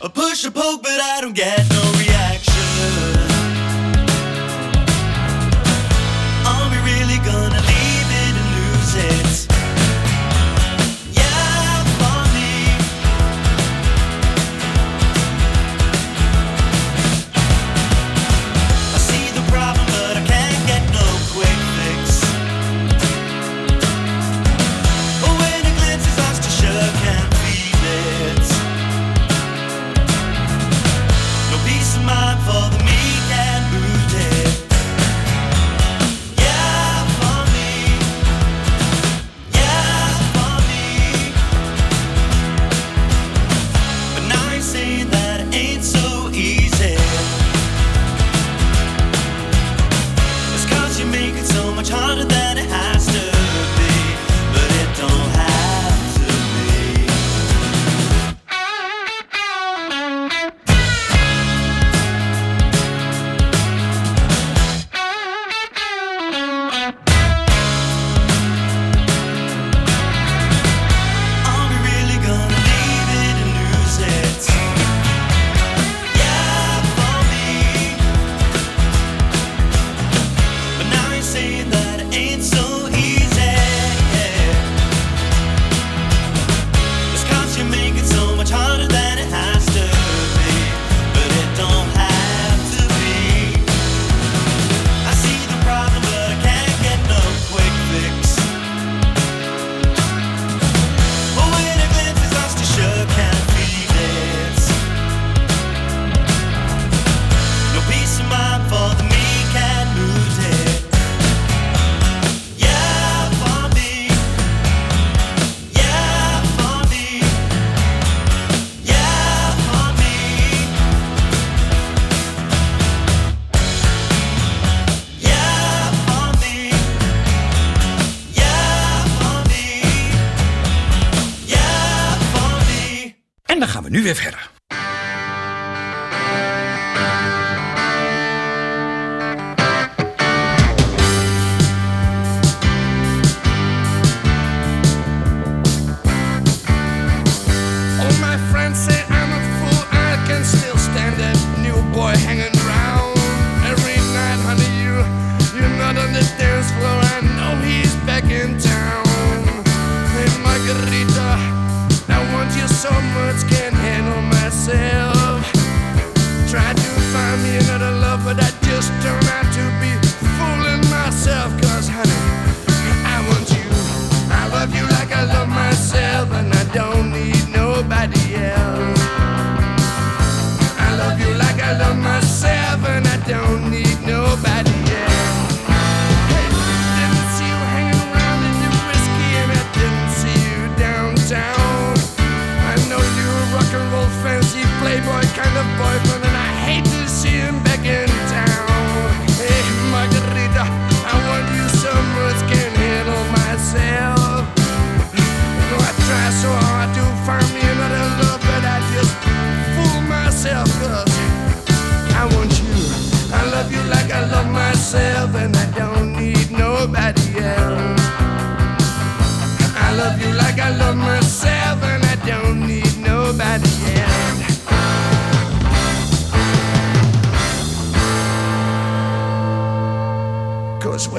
A push, a poke,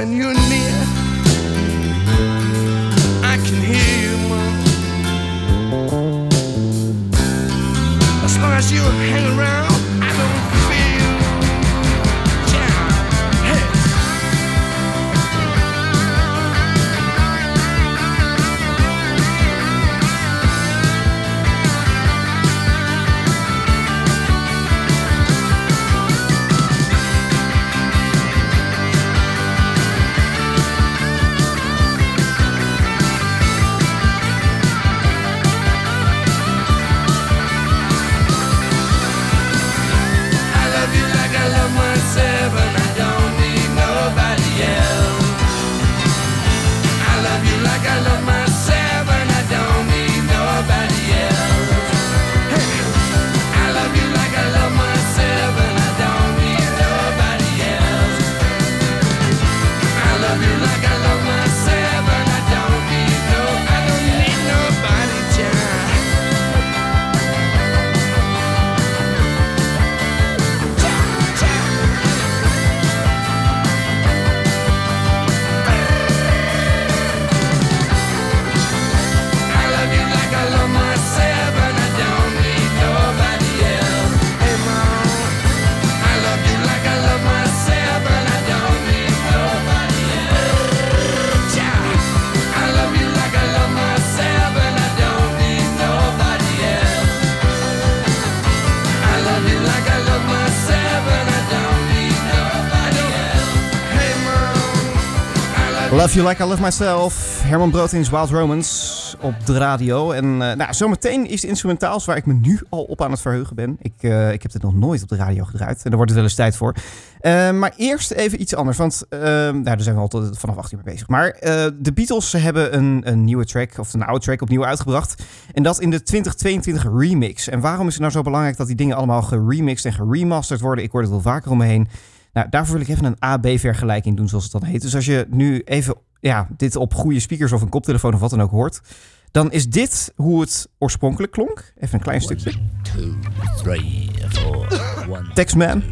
when you Love You Like I Love Myself. Herman Broodins Wild Romance op de radio. En eh, nou, zometeen is de instrumentaals waar ik me nu al op aan het verheugen ben. Ik, eh, ik heb dit nog nooit op de radio gedraaid. En daar wordt het wel eens tijd voor. Eh, maar eerst even iets anders. Want nou, daar zijn we al tot- vanaf 18 mee bezig. Maar de Beatles hebben een, een nieuwe track, of een oude track, opnieuw uitgebracht. En dat in de 2022 remix. En waarom is het nou zo belangrijk dat die dingen allemaal geremixed en geremasterd worden? Ik hoor het wel vaker om me heen. Nou, daarvoor wil ik even een A-B-vergelijking doen, zoals het dan heet. Dus als je nu even ja, dit op goede speakers of een koptelefoon of wat dan ook hoort, dan is dit hoe het oorspronkelijk klonk. Even een klein stukje. three, four, one. Taxman.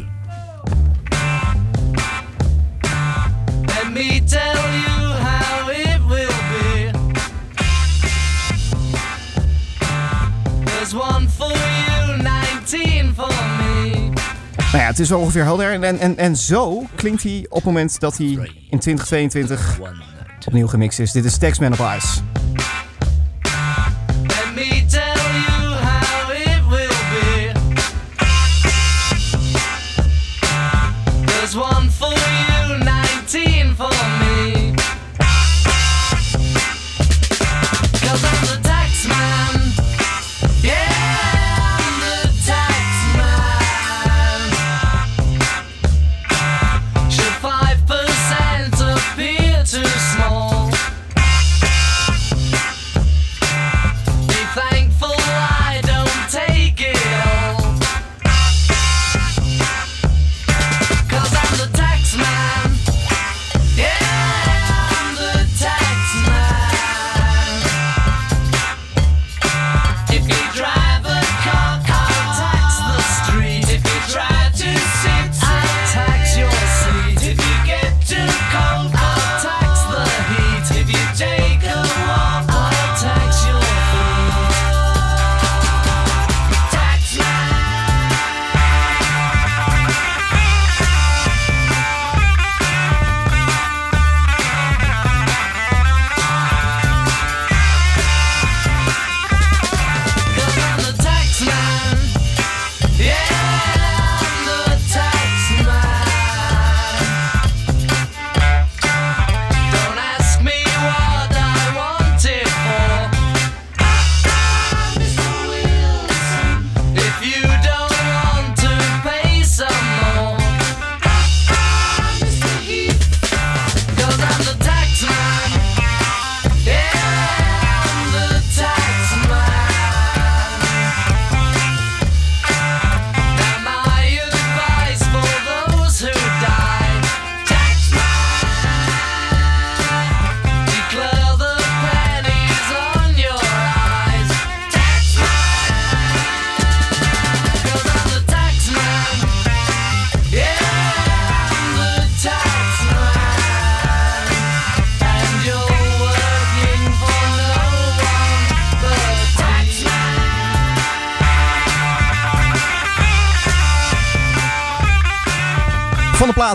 Let Nou ja, het is wel ongeveer helder. En, en, en, zo klinkt hij op het moment dat hij in 2022 opnieuw gemixt is. Dit is Taxman op Ice.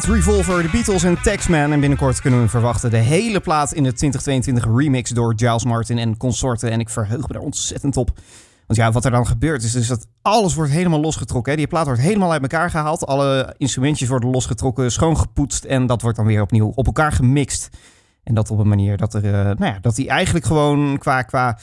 Revolver, de Beatles en Taxman. En binnenkort kunnen we verwachten de hele plaat in de 2022 remix door Giles Martin en consorten. En ik verheug me daar ontzettend op. Want ja, wat er dan gebeurt is dat alles wordt helemaal losgetrokken. Hè. Die plaat wordt helemaal uit elkaar gehaald. Alle instrumentjes worden losgetrokken, schoongepoetst. En dat wordt dan weer opnieuw op elkaar gemixt. En dat op een manier dat er, eh, nou ja, dat die eigenlijk gewoon qua, qua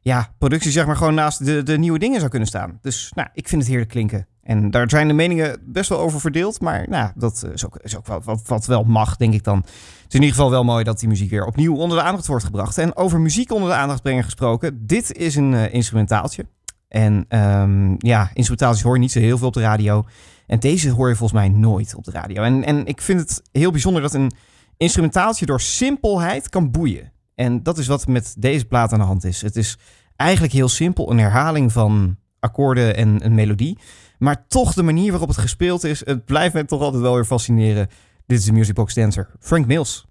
ja, productie zeg maar gewoon naast de, de nieuwe dingen zou kunnen staan. Dus nou, ik vind het heerlijk klinken. En daar zijn de meningen best wel over verdeeld. Maar nou, dat is ook, is ook wat, wat wel mag, denk ik dan. Het is in ieder geval wel mooi dat die muziek weer opnieuw onder de aandacht wordt gebracht. En over muziek onder de aandacht brengen gesproken. Dit is een eh, instrumentaaltje. En ehm, ja, instrumentaaltjes hoor je niet zo heel veel op de radio. En deze hoor je volgens mij nooit op de radio. En, en ik vind het heel bijzonder dat een instrumentaaltje door simpelheid kan boeien. En dat is wat met deze plaat aan de hand is. Het is eigenlijk heel simpel, een herhaling van akkoorden en een melodie. Maar toch de manier waarop het gespeeld is, het blijft me toch altijd wel weer fascineren. Dit is de Music Box Dancer, Frank Mills.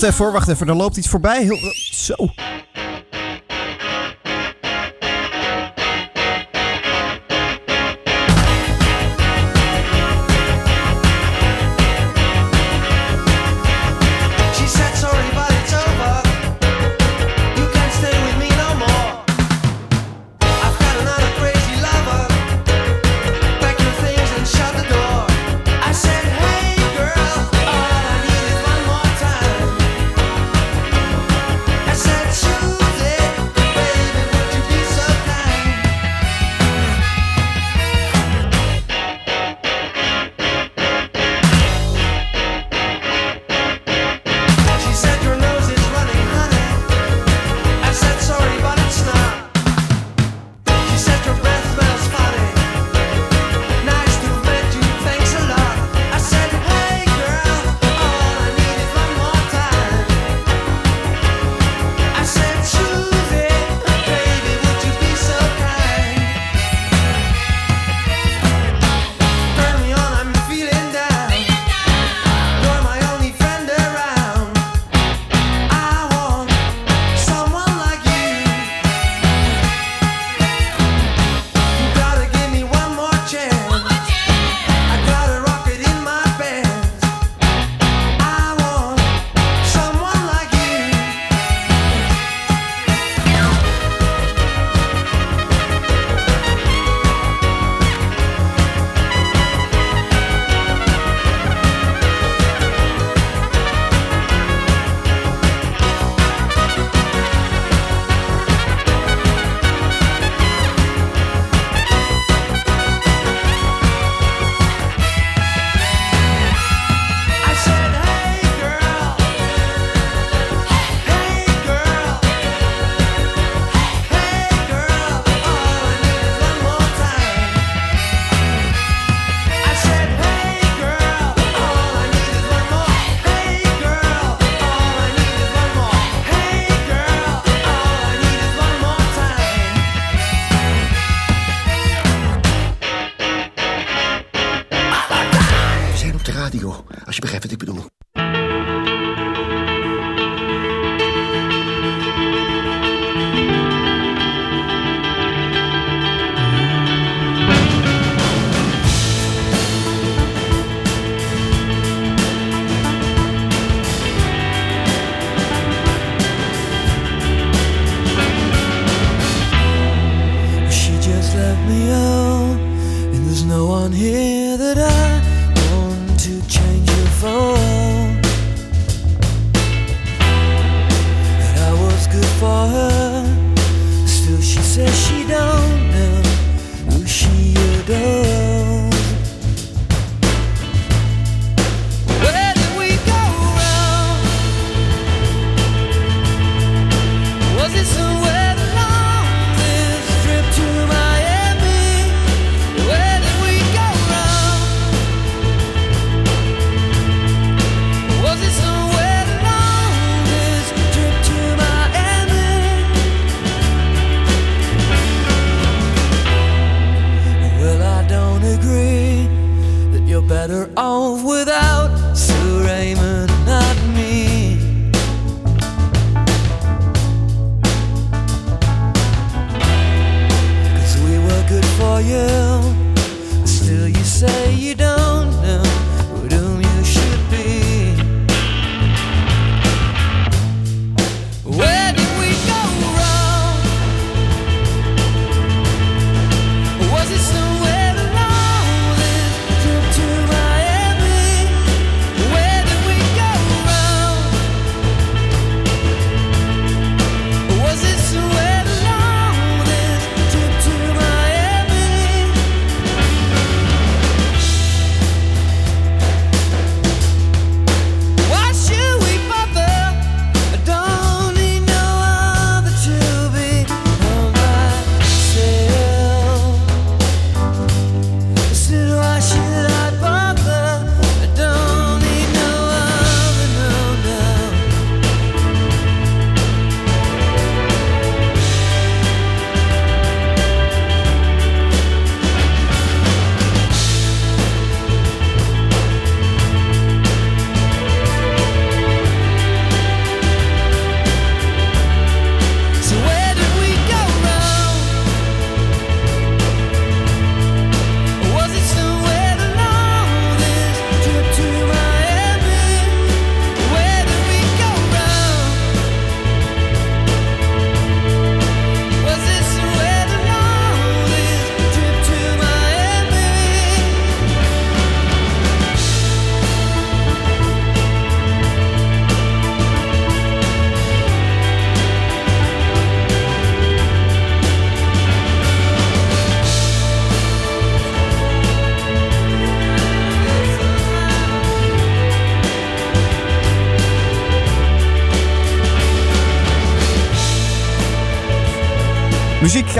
Wacht even wacht even. Er loopt iets voorbij. Heel, zo.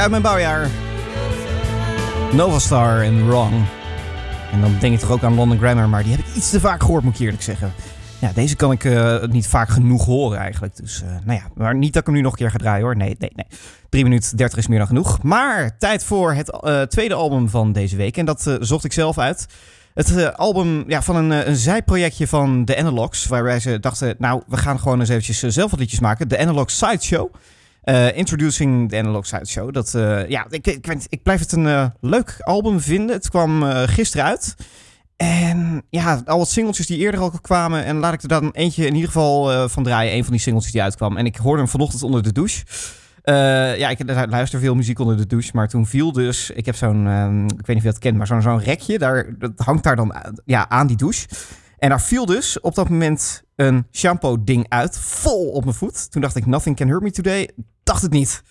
Uit mijn bouwjaar. Nova Star en Wrong. En dan denk ik toch ook aan London Grammar, maar die heb ik iets te vaak gehoord, moet ik eerlijk zeggen. Ja, deze kan ik eh, niet vaak genoeg horen eigenlijk. Dus, eh, nou ja, maar niet dat ik hem nu nog een keer ga draaien hoor. Nee, nee, nee. 3 minuten 30 is meer dan genoeg. Maar tijd voor het eh, tweede album van deze week. En dat zocht ik zelf uit. Het album ja, van een, een zijprojectje van de Analogs. Waarbij ze dachten, nou, we gaan gewoon eens eventjes zelf wat liedjes maken. De Analog Sideshow. Eh introducing the Analog Sideshow. Dat, eh, ja, ik, ik, ik blijf het een eh, leuk album vinden. Het kwam gisteren uit. En ja, al wat singeltjes die eerder al kwamen. En laat ik er dan eentje in ieder geval van draaien. Een van die singeltjes die uitkwam. En ik hoorde hem vanochtend onder de douche. Ja, ik luister veel muziek onder de douche. Maar toen viel dus... Ik heb zo'n... ehm, ik weet niet of je dat kent, maar zo'n zo'n rekje. Daar, dat hangt daar dan ja, aan die douche. En daar viel dus op dat moment een shampoo ding uit. Vol op mijn voet. Toen dacht ik, nothing can hurt me today. Dacht het niet.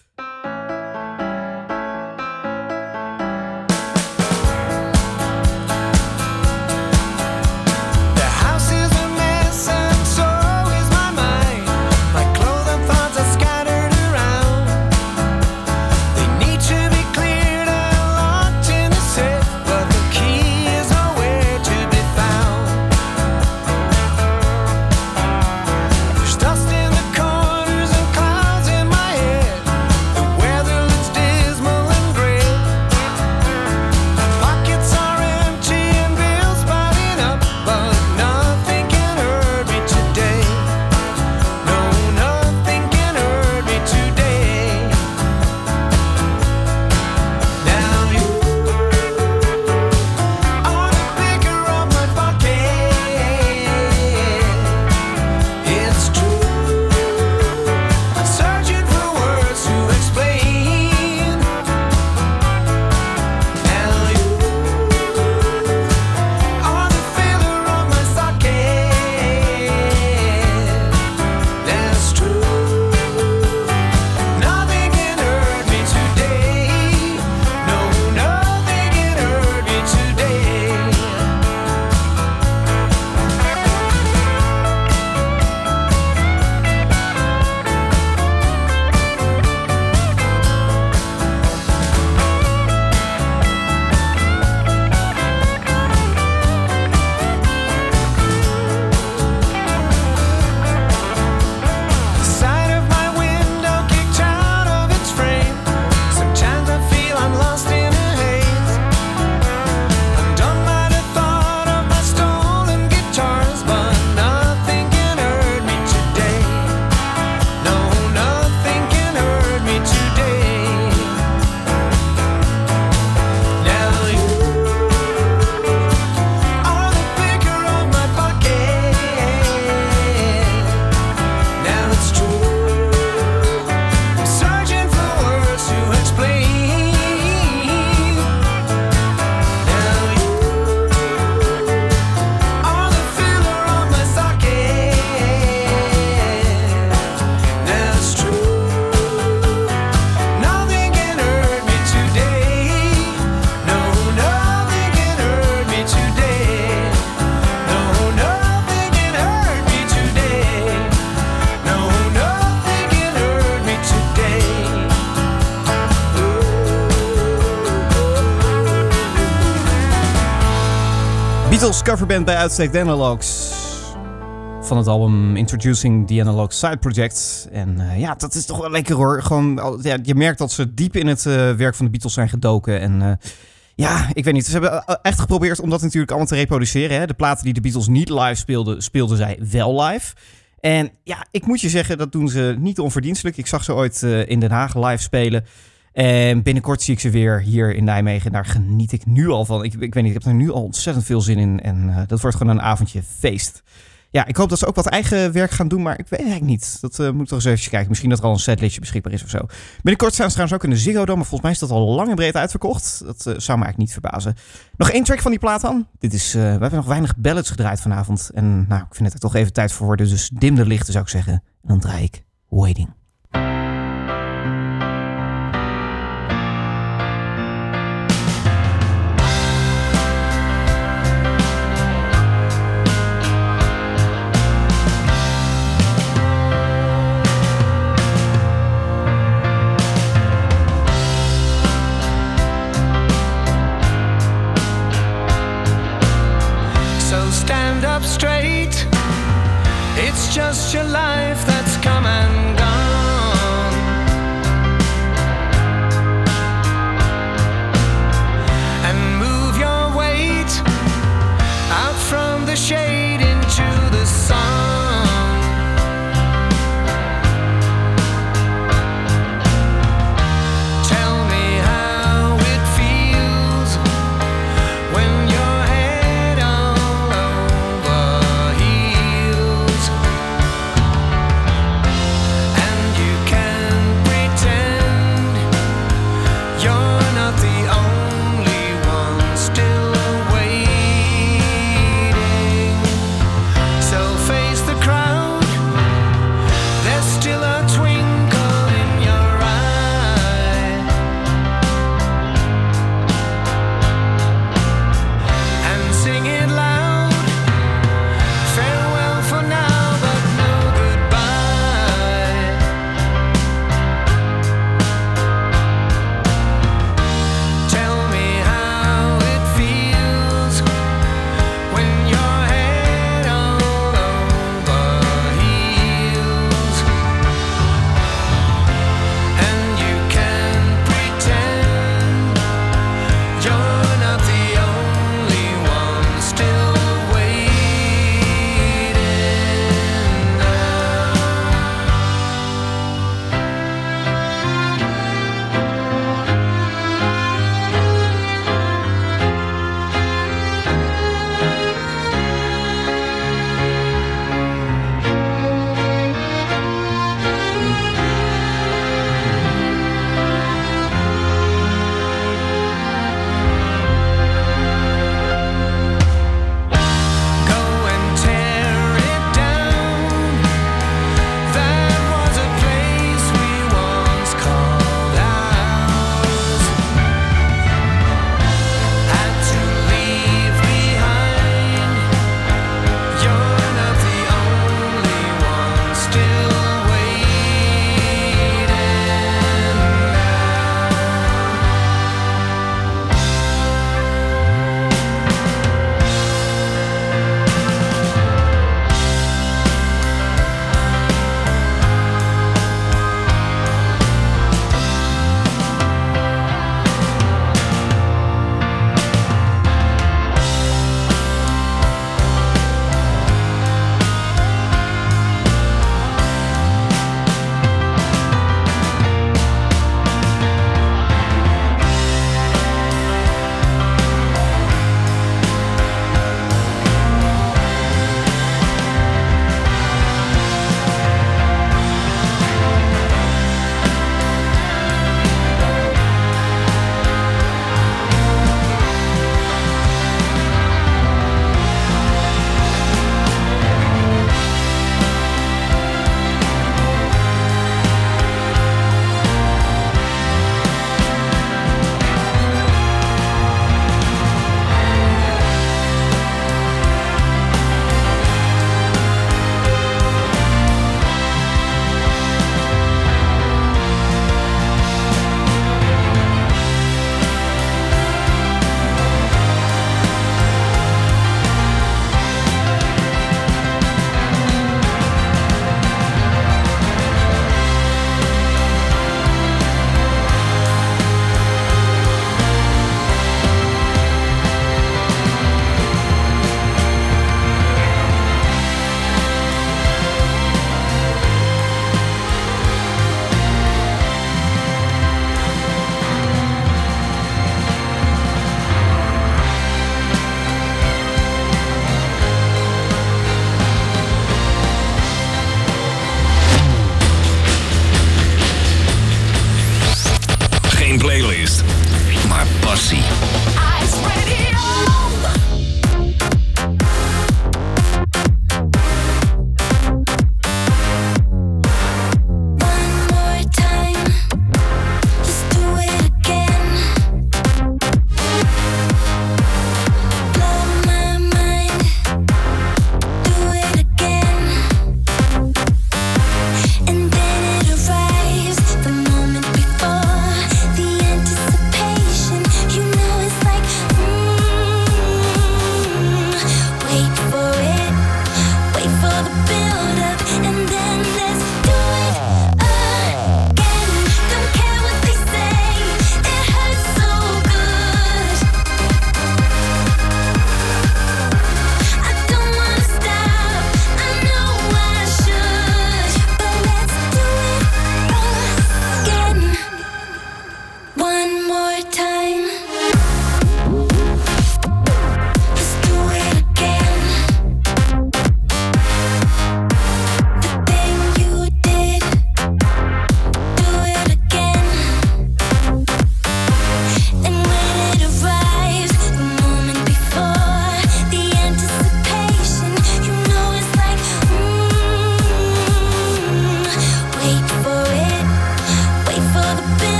Coverband bij uitstek Analogs. Van het album Introducing the Analog Side Project. En eh, ja, dat is toch wel lekker hoor. Gewoon, ja, je merkt dat ze diep in het eh, werk van de Beatles zijn gedoken. En eh, ja, ik weet niet. Ze hebben echt geprobeerd om dat natuurlijk allemaal te reproduceren. Hè. De platen die de Beatles niet live speelden, speelden zij wel live. En ja, ik moet je zeggen, dat doen ze niet onverdienstelijk. Ik zag ze ooit in Den Haag live spelen. En binnenkort zie ik ze weer hier in Nijmegen. Daar geniet ik nu al van. Ik, ik weet niet, ik heb er nu al ontzettend veel zin in. En eh, dat wordt gewoon een avondje feest. Ja, ik hoop dat ze ook wat eigen werk gaan doen, maar ik weet eigenlijk niet. Dat eh, moet ik toch eens even kijken. Misschien dat er al een setlistje beschikbaar is of zo. Binnenkort staan ze trouwens ook in de Ziggo Dome, maar volgens mij is dat al lang en breed uitverkocht. Dat eh, zou me eigenlijk niet verbazen. Nog één track van die plaat dan. Dit is, we hebben nog weinig ballads gedraaid vanavond. En nou, ik vind het er toch even tijd voor worden. Dus dim de lichten zou ik zeggen. En dan draai ik Waiting.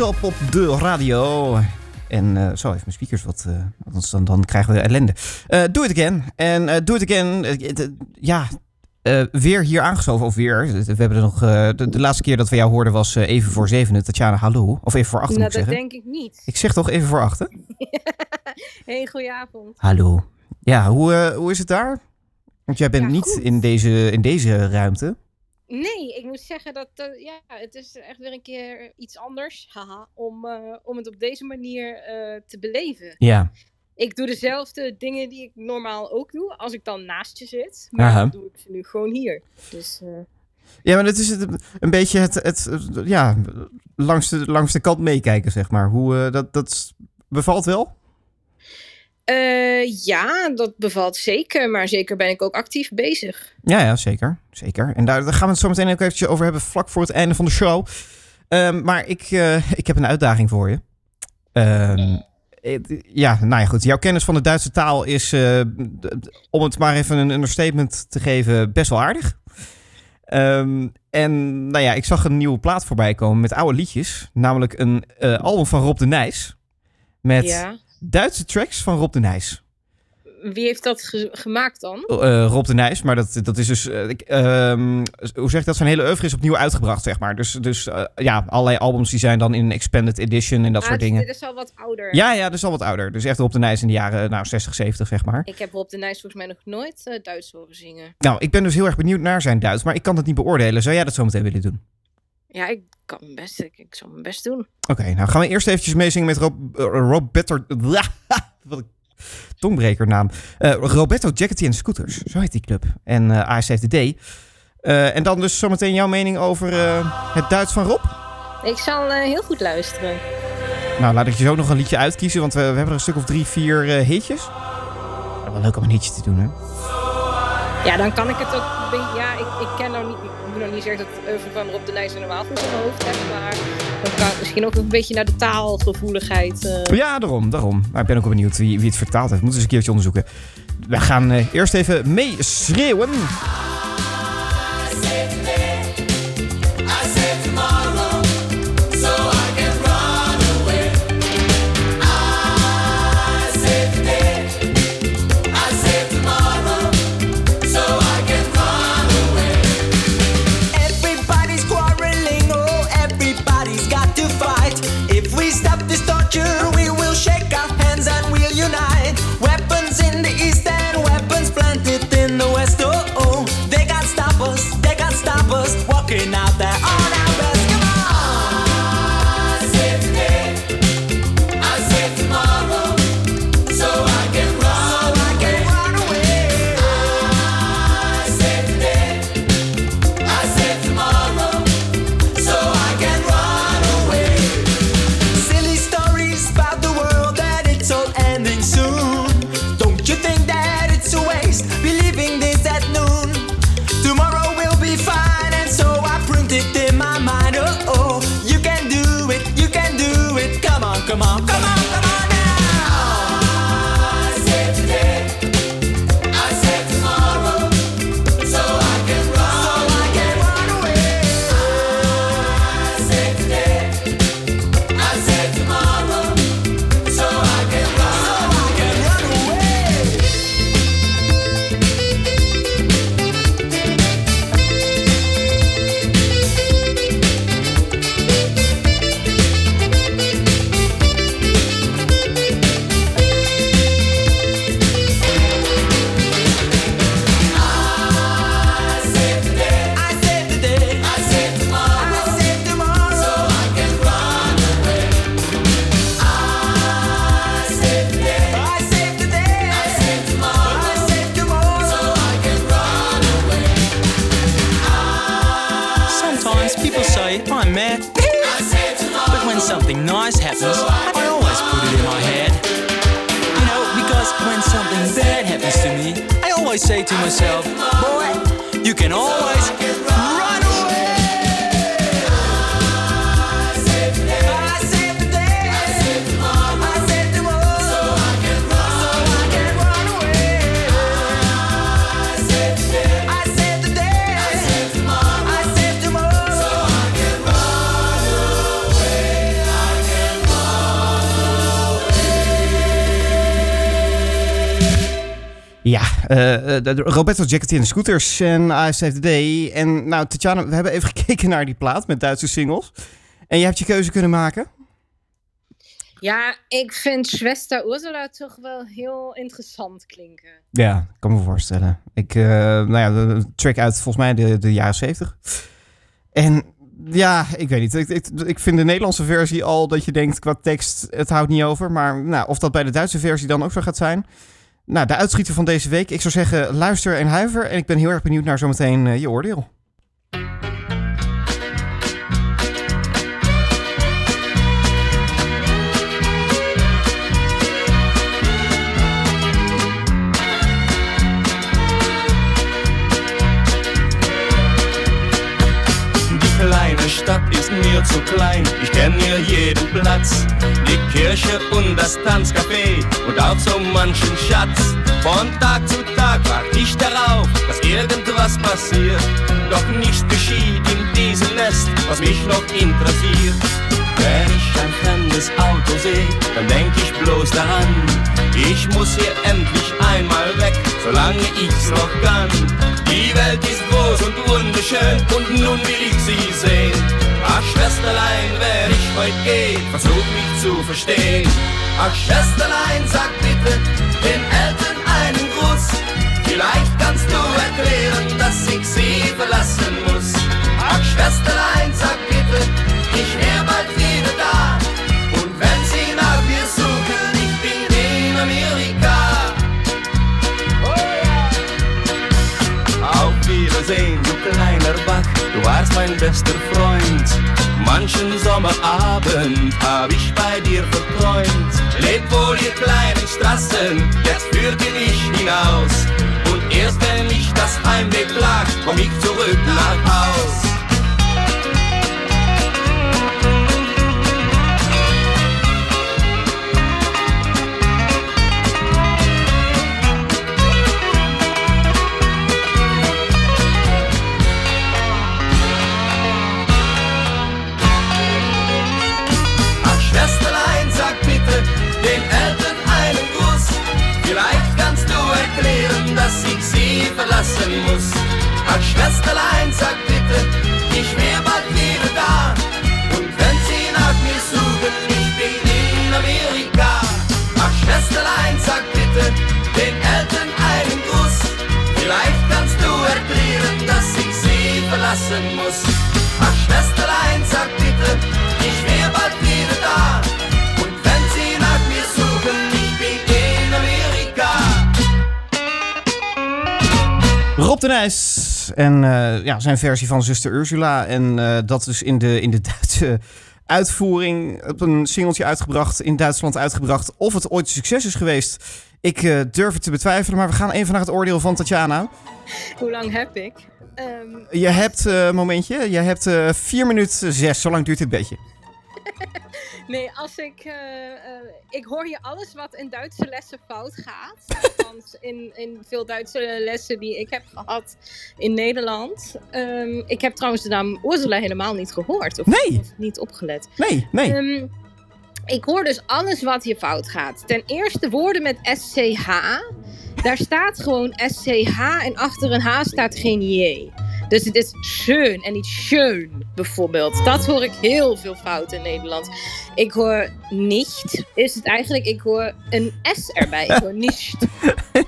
Up op de radio. En eh, zo, even mijn speakers wat. eh, anders dan, dan krijgen we ellende. Eh doe it again. En doe again. het, eh, ja, weer hier aangeschoven. Of weer. We hebben er nog. de, de laatste keer dat we jou hoorden was even voor zevenen. Tatjana, hallo. Of even voor acht nou, dat zeggen. denk ik niet. Ik zeg toch even voor achten. hey, goedenavond. Hallo. Ja, hoe, hoe is het daar? Want jij bent niet in deze, in deze ruimte. Nee, ik moet zeggen dat eh, ja, het is echt weer een keer iets anders haha, om, eh, om het op deze manier eh, te beleven. Ja. Ik doe dezelfde dingen die ik normaal ook doe als ik dan naast je zit. Maar Aha. dan doe ik ze nu gewoon hier. Dus eh, Ja, maar het is het, een beetje het, het, het- ja, langs de, langs de kant meekijken, zeg maar. Hoe, dat, dat bevalt wel? Eh, ja, dat bevalt zeker. Maar zeker ben ik ook actief bezig. Ja, ja, zeker. zeker. En daar, daar gaan we het zo meteen ook eventjes over hebben, vlak voor het einde van de show. Ehm, maar ik, eh, ik heb een uitdaging voor je. Ehm, ja, nou ja, goed. Jouw kennis van de Duitse taal is, eh, om het maar even een understatement te geven, best wel aardig. Ehm, en nou ja, ik zag een nieuwe plaat voorbij komen met oude liedjes. Namelijk een eh, album van Rob de Nijs. Met Ja. Duitse tracks van Rob de Nijs. Wie heeft dat ge- gemaakt dan? Eh, Rob de Nijs, maar dat, dat is dus... eh, ik, ehm, hoe zeg ik dat? Zijn hele oeuvre is opnieuw uitgebracht, zeg maar. Dus, dus eh, ja, allerlei albums die zijn dan in een expanded edition en dat Ah, soort het- dingen. Dit is al wat ouder. Ja, ja, dat is al wat ouder. Dus echt Rob de Nijs in de jaren nou, 60, 70, zeg maar. Ik heb Rob de Nijs volgens mij nog nooit Duits horen zingen. Nou, ik ben dus heel erg benieuwd naar zijn Duits, maar ik kan dat niet beoordelen. Zou jij dat zo meteen willen doen? Ja, ik kan mijn best. Ik, ik zal mijn best doen. Oké, nou gaan we eerst eventjes meezingen met Rob, eh, Roberto... Wat een tongbrekernaam. Eh, Roberto Jackety en Scooters, zo heet die club. En eh AS heeft de D. Eh, en dan dus zometeen jouw mening over eh, het Duits van Rob. Ik zal eh, heel goed luisteren. Nou, laat ik je zo nog een liedje uitkiezen, want we, we hebben er een stuk of drie, vier eh, hitjes. Wel leuk om een hitje te doen, hè? Ja, dan kan ik het ook. Ja, niet zeggen dat van Rob de Nijs er normaal goed in mijn hoofd. Maar dan kan misschien ook een beetje naar de taalgevoeligheid... eh, Ja, daarom, daarom. Maar ik ben ook wel benieuwd wie, het vertaald heeft. Moeten we eens een keertje onderzoeken. We gaan eh, eerst even meeschreeuwen. Say to myself, boy, you can always Eh, eh, de- Roberto Giacchetti Scooters en I Save the Day. En nou, Tatjana, we hebben even gekeken naar die plaat met Duitse singles. En je hebt je keuze kunnen maken. Ja, ik vind Schwester Ursula toch wel heel interessant klinken. Ja, ik kan me voorstellen. Ik, eh, nou ja, de, track uit volgens mij de, de jaren 70. En ja, ik weet niet. Ik, ik, ik vind de Nederlandse versie al dat je denkt qua tekst, het houdt niet over. Maar nou, of dat bij de Duitse versie dan ook zo gaat zijn. Nou, de uitschieter van deze week. Ik zou zeggen, luister en huiver. En ik ben heel erg benieuwd naar zometeen eh, je oordeel. Mir zu klein, ich kenn hier jeden Platz. Die Kirche und das Tanzcafé und auch so manchen Schatz. Von Tag zu Tag wart ich darauf, dass irgendwas passiert. Doch nichts geschieht in diesem Nest, was mich noch interessiert. Wenn ich ein fremdes Auto sehe, dann denk ich bloß daran. Ich muss hier endlich einmal weg, solange ich's noch kann. Die Welt ist groß und wunderschön und nun will ich sie sehen. Ach Schwesterlein, wenn ich heut geh, versuch mich zu verstehen. Ach Schwesterlein, sag bitte den Eltern einen Gruß. Vielleicht kannst du erklären, dass ich sie verlassen muss. Ach Schwesterlein, sag bitte, ich wär bald wieder du warst mein bester Freund. Manchen Sommerabend hab ich bei dir verträumt. Lebt wohl ihr kleinen Straßen, jetzt führt ihr mich hinaus. Und erst wenn mich das Heimweh plagt, komm ich zurück nach Haus. Verlassen muss. Ach Schwesterlein, sag bitte, ich wär bald wieder da. Und wenn sie nach mir suchen, ich bin in Amerika. Ach Schwesterlein, sag bitte den Eltern einen Gruß. Vielleicht kannst du erklären, dass ich sie verlassen muss. Ach Schwesterlein, sag bitte, En eh, ja, zijn versie van Zuster Ursula. En eh, dat dus in de, in de Duitse uitvoering op een singeltje uitgebracht, in Duitsland uitgebracht. Of het ooit een succes is geweest, ik eh, durf het te betwijfelen. Maar we gaan even naar het oordeel van Tatjana. Hoe lang heb ik? Ehm, Je hebt, momentje, je hebt eh 4 minuten 6. Zo lang duurt dit beetje. nee, als ik. eh, eh, ik hoor hier alles wat in Duitse lessen fout gaat. Althans, in, in veel Duitse lessen die ik heb gehad in Nederland. Ehm, ik heb trouwens de naam Ursula helemaal niet gehoord. Of, of niet opgelet. Nee, nee. Ehm, ik hoor dus alles wat hier fout gaat. Ten eerste woorden met SCH. Daar staat gewoon SCH en achter een H staat geen J. Dus het is schön en niet schön, bijvoorbeeld. Dat hoor ik heel veel fout in Nederland. Ik hoor nicht, is het eigenlijk. Ik hoor een S erbij. Ik hoor nicht.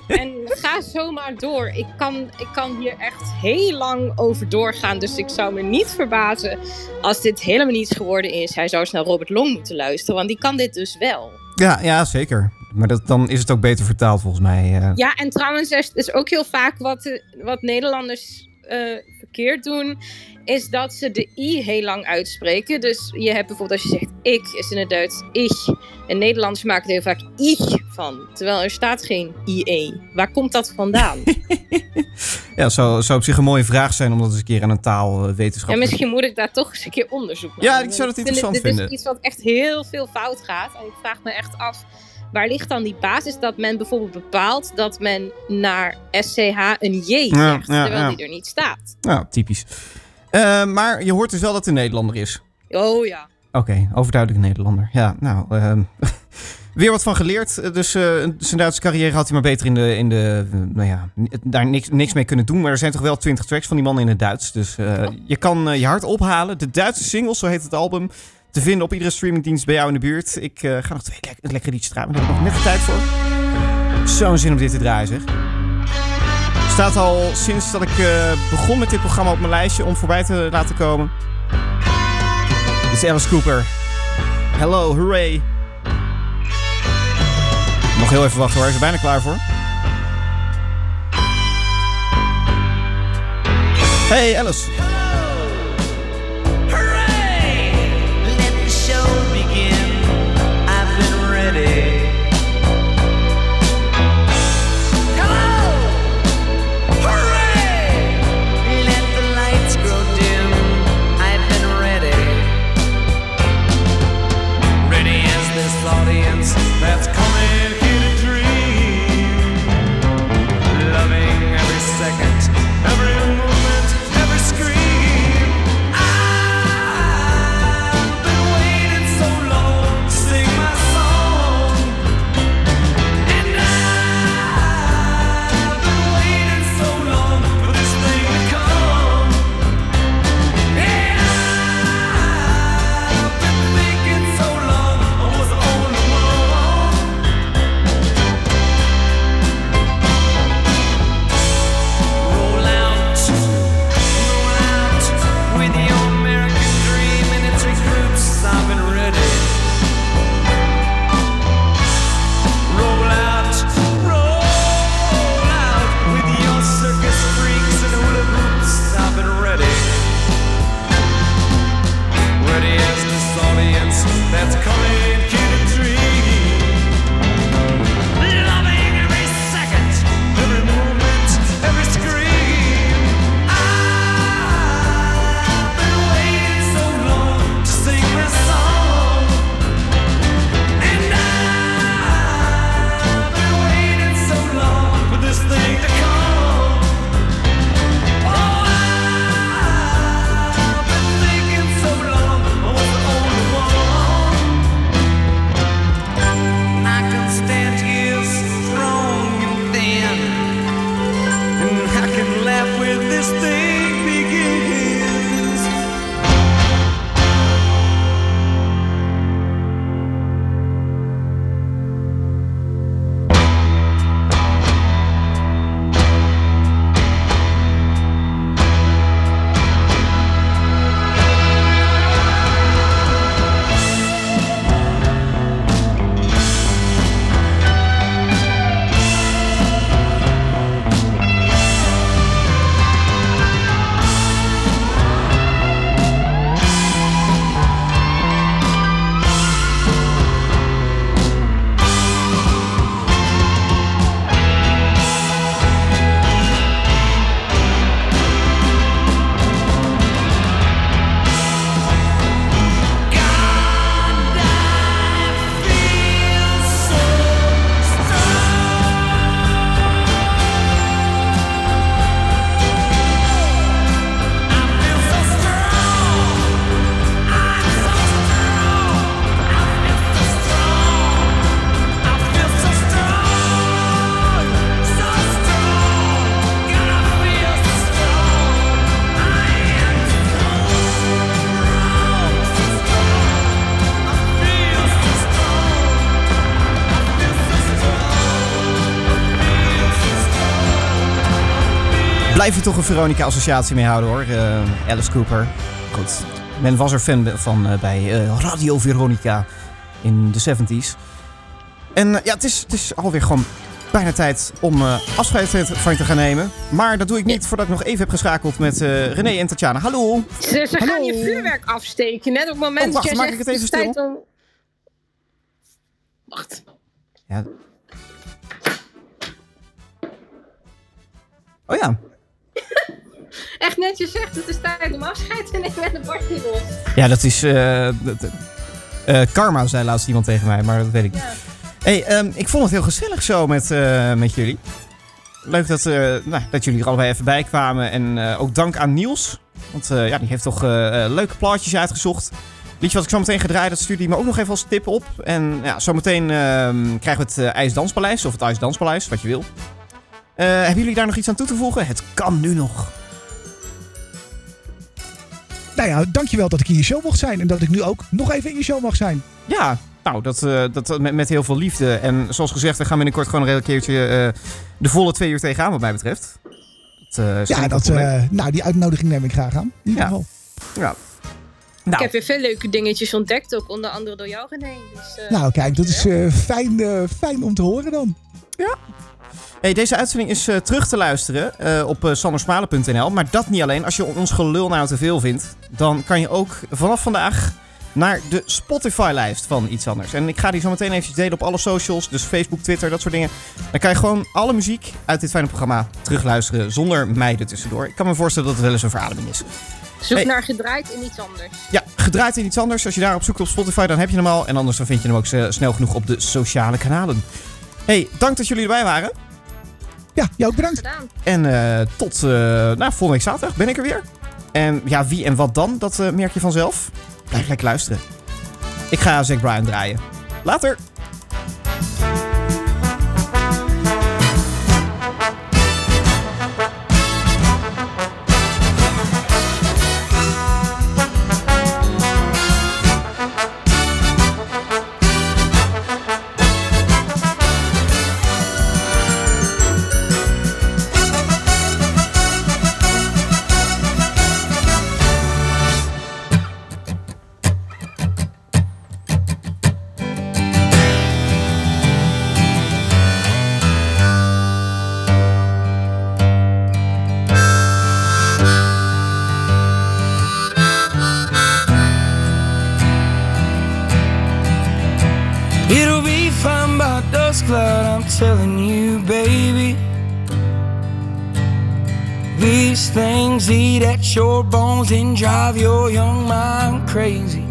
En ga zomaar door. Ik kan, ik kan hier echt heel lang over doorgaan. Dus ik zou me niet verbazen als dit helemaal niets geworden is. Hij zou eens naar Robert Long moeten luisteren, want die kan dit dus wel. Ja, ja zeker. Maar dat, dan is het ook beter vertaald volgens mij. eh. Ja, en trouwens, er is ook heel vaak wat, eh, wat Nederlanders eh, verkeerd doen, is dat ze de i heel lang uitspreken. Dus je hebt bijvoorbeeld als je zegt ik, is in het Duits ich. En Nederlanders maken er heel vaak ich van, terwijl er staat geen ie. Waar komt dat vandaan? Ja, zou, zou op zich een mooie vraag zijn om dat eens een keer aan een taalwetenschap En misschien moet ik daar toch eens een keer onderzoek naar Ja, ik zou dat interessant dit, dit vinden. is iets wat echt heel veel fout gaat. En ik vraag me echt af, waar ligt dan die basis dat men bijvoorbeeld bepaalt dat men naar SCH een J zegt, Ja, ja, terwijl die er niet staat? Nou, typisch. Eh, maar je hoort dus wel dat het een Nederlander is. Oh ja. Oké, overduidelijk een Nederlander. Ja, nou, ehm, Weer wat van geleerd. Dus eh, zijn Duitse carrière had hij maar beter in de, in de eh, nou ja, daar niks, niks mee kunnen doen. Maar er zijn toch wel 20 tracks van die man in het Duits. Dus je kan je hart ophalen. De Duitse singles, zo heet het album, te vinden op iedere streamingdienst bij jou in de buurt. Ik eh, ga nog twee lek lekkere liedjes draaien. Daar heb ik nog net de tijd voor. Zo'n zin om dit te draaien, zeg. Staat al sinds dat ik eh, begon met dit programma op mijn lijstje om voorbij te laten komen. Dit is Alice Cooper. Hello, hooray. Nog heel even wachten hoor, is er bijna klaar voor. Hey Alice. Blijf je toch een Veronica-associatie mee houden hoor, eh, Alice Cooper. Goed, men was er fan van eh, bij eh, Radio Veronica in de 70s. En ja, het is, het is alweer gewoon bijna tijd om afscheid van je te gaan nemen. Maar dat doe ik niet voordat ik nog even heb geschakeld met eh, René en Tatjana. Hallo! Ze, ze gaan je vuurwerk afsteken. Net op het moment Oh, wacht, dat jij maak zegt, ik het even stil? om- Wacht. Ja. Oh ja. Echt netjes zegt, het is tijd om afscheid te nemen met de party los. Ja, dat is. eh, dat- eh, karma, zei laatst iemand tegen mij, maar dat weet ik niet. Hey, ehm, ik vond het heel gezellig zo met, eh, met jullie. Leuk dat, eh, nou, dat jullie er allebei even bij kwamen. En eh, ook dank aan Niels. Want eh, ja, die heeft toch eh, eh, leuke plaatjes uitgezocht. Liedje wat ik zo meteen ga draaien, dat stuurde hij me ook nog even als tip op. En ja, zometeen ehm, krijgen we het eh, IJsdanspaleis, of het IJsdanspaleis, wat je wil. Eh, hebben jullie daar nog iets aan toe te voegen? Het kan nu nog. Nou ja, dankjewel dat ik in je show mocht zijn. En dat ik nu ook nog even in je show mag zijn. Ja, nou, dat, eh, dat met, met heel veel liefde. En zoals gezegd, we gaan binnenkort gewoon een keertje eh, de volle twee uur tegenaan, wat mij betreft. Dat, eh, Ja, dat, eh, nou, die uitnodiging neem ik graag aan. In ieder Ja. geval. ja. Ik heb weer veel leuke dingetjes ontdekt, ook onder andere door jou, René. Dus, eh, Nou, kijk, dat is eh, fijn, eh, fijn om te horen dan. Hey, deze uitzending is eh, terug te luisteren eh, op uh, sandersmalen.nl. Maar dat niet alleen. Als je ons gelul nou te veel vindt, dan kan je ook vanaf vandaag naar de Spotify-lijst van Iets Anders. En ik ga die zo meteen even delen op alle socials, dus Facebook, Twitter, dat soort dingen. Dan kan je gewoon alle muziek uit dit fijne programma terugluisteren zonder mij er tussendoor. Ik kan me voorstellen dat het wel eens een verademing is. Zoek Hey. naar gedraaid in iets anders. Ja, gedraaid in iets anders. Als je daarop zoekt op Spotify, dan heb je hem al. En anders dan vind je hem ook snel genoeg op de sociale kanalen. Hey, dank dat jullie erbij waren. Ja, jou ook bedankt. Gedaan. En eh, tot eh, nou, volgende week zaterdag ben ik er weer. En ja, wie en wat dan, dat eh, merk je vanzelf. Blijf lekker luisteren. Ik ga Zack Bryan draaien. Later! Dusk cloud, I'm telling you, baby. These things eat at your bones and drive your young mind crazy.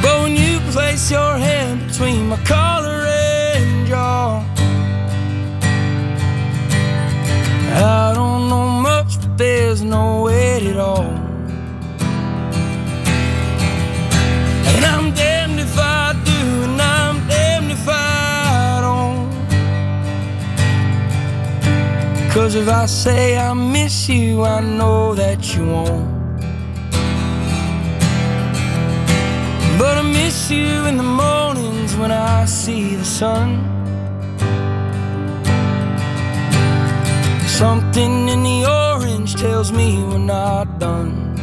But when you place your hand between my collar and jaw, I don't know much, but there's no weight at all. Cause if I say I miss you, I know that you won't. But I miss you in the mornings when I see the sun. Something in the orange tells me we're not done.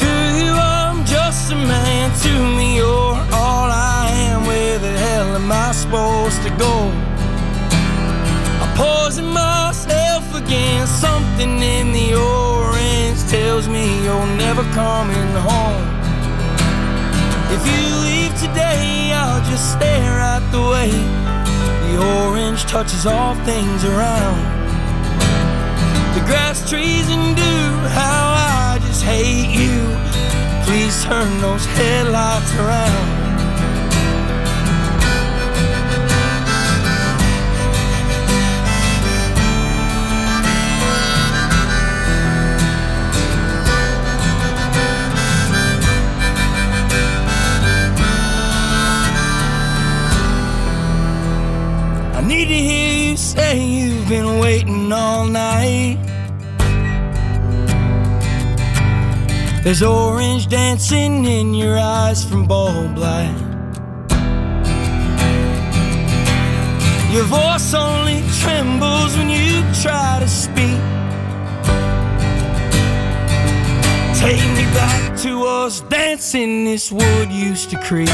To you, I'm just a man. To me, you're all I am. Where the hell am I supposed to go? Poison myself again. Something in the orange tells me you're never coming home. If you leave today, I'll just stare at the way the orange touches all things around. The grass, trees, and dew, how I just hate you. Please turn those headlights around. To hear you say you've been waiting all night. There's orange dancing in your eyes from bulb light. Your voice only trembles when you try to speak. Take me back to us dancing this wood used to creep.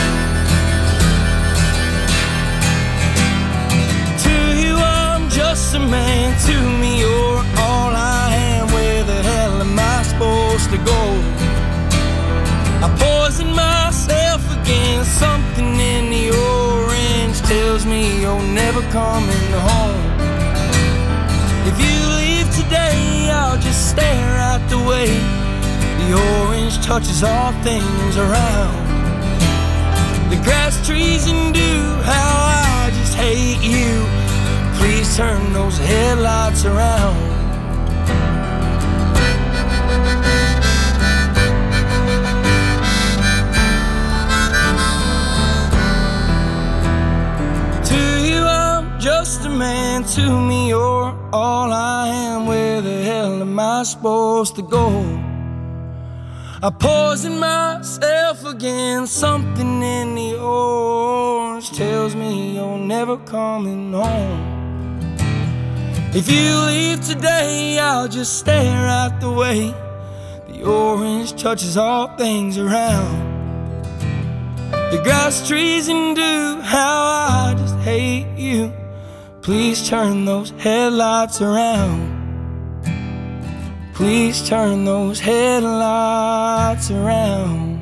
A man. To me, you're all I am. Where the hell am I supposed to go? I poison myself again. Something in the orange tells me you're never coming home. If you leave today, I'll just stare out the way the orange touches all things around. The grass, trees, and dew, how I just hate you. Please turn those headlights around. To you, I'm just a man. To me, you're all I am. Where the hell am I supposed to go? I poison myself again. Something in the orange tells me you're never coming home. If you leave today, I'll just stare at the way the orange touches all things around. The grass, trees, and dew, how I just hate you. Please turn those headlights around. Please turn those headlights around.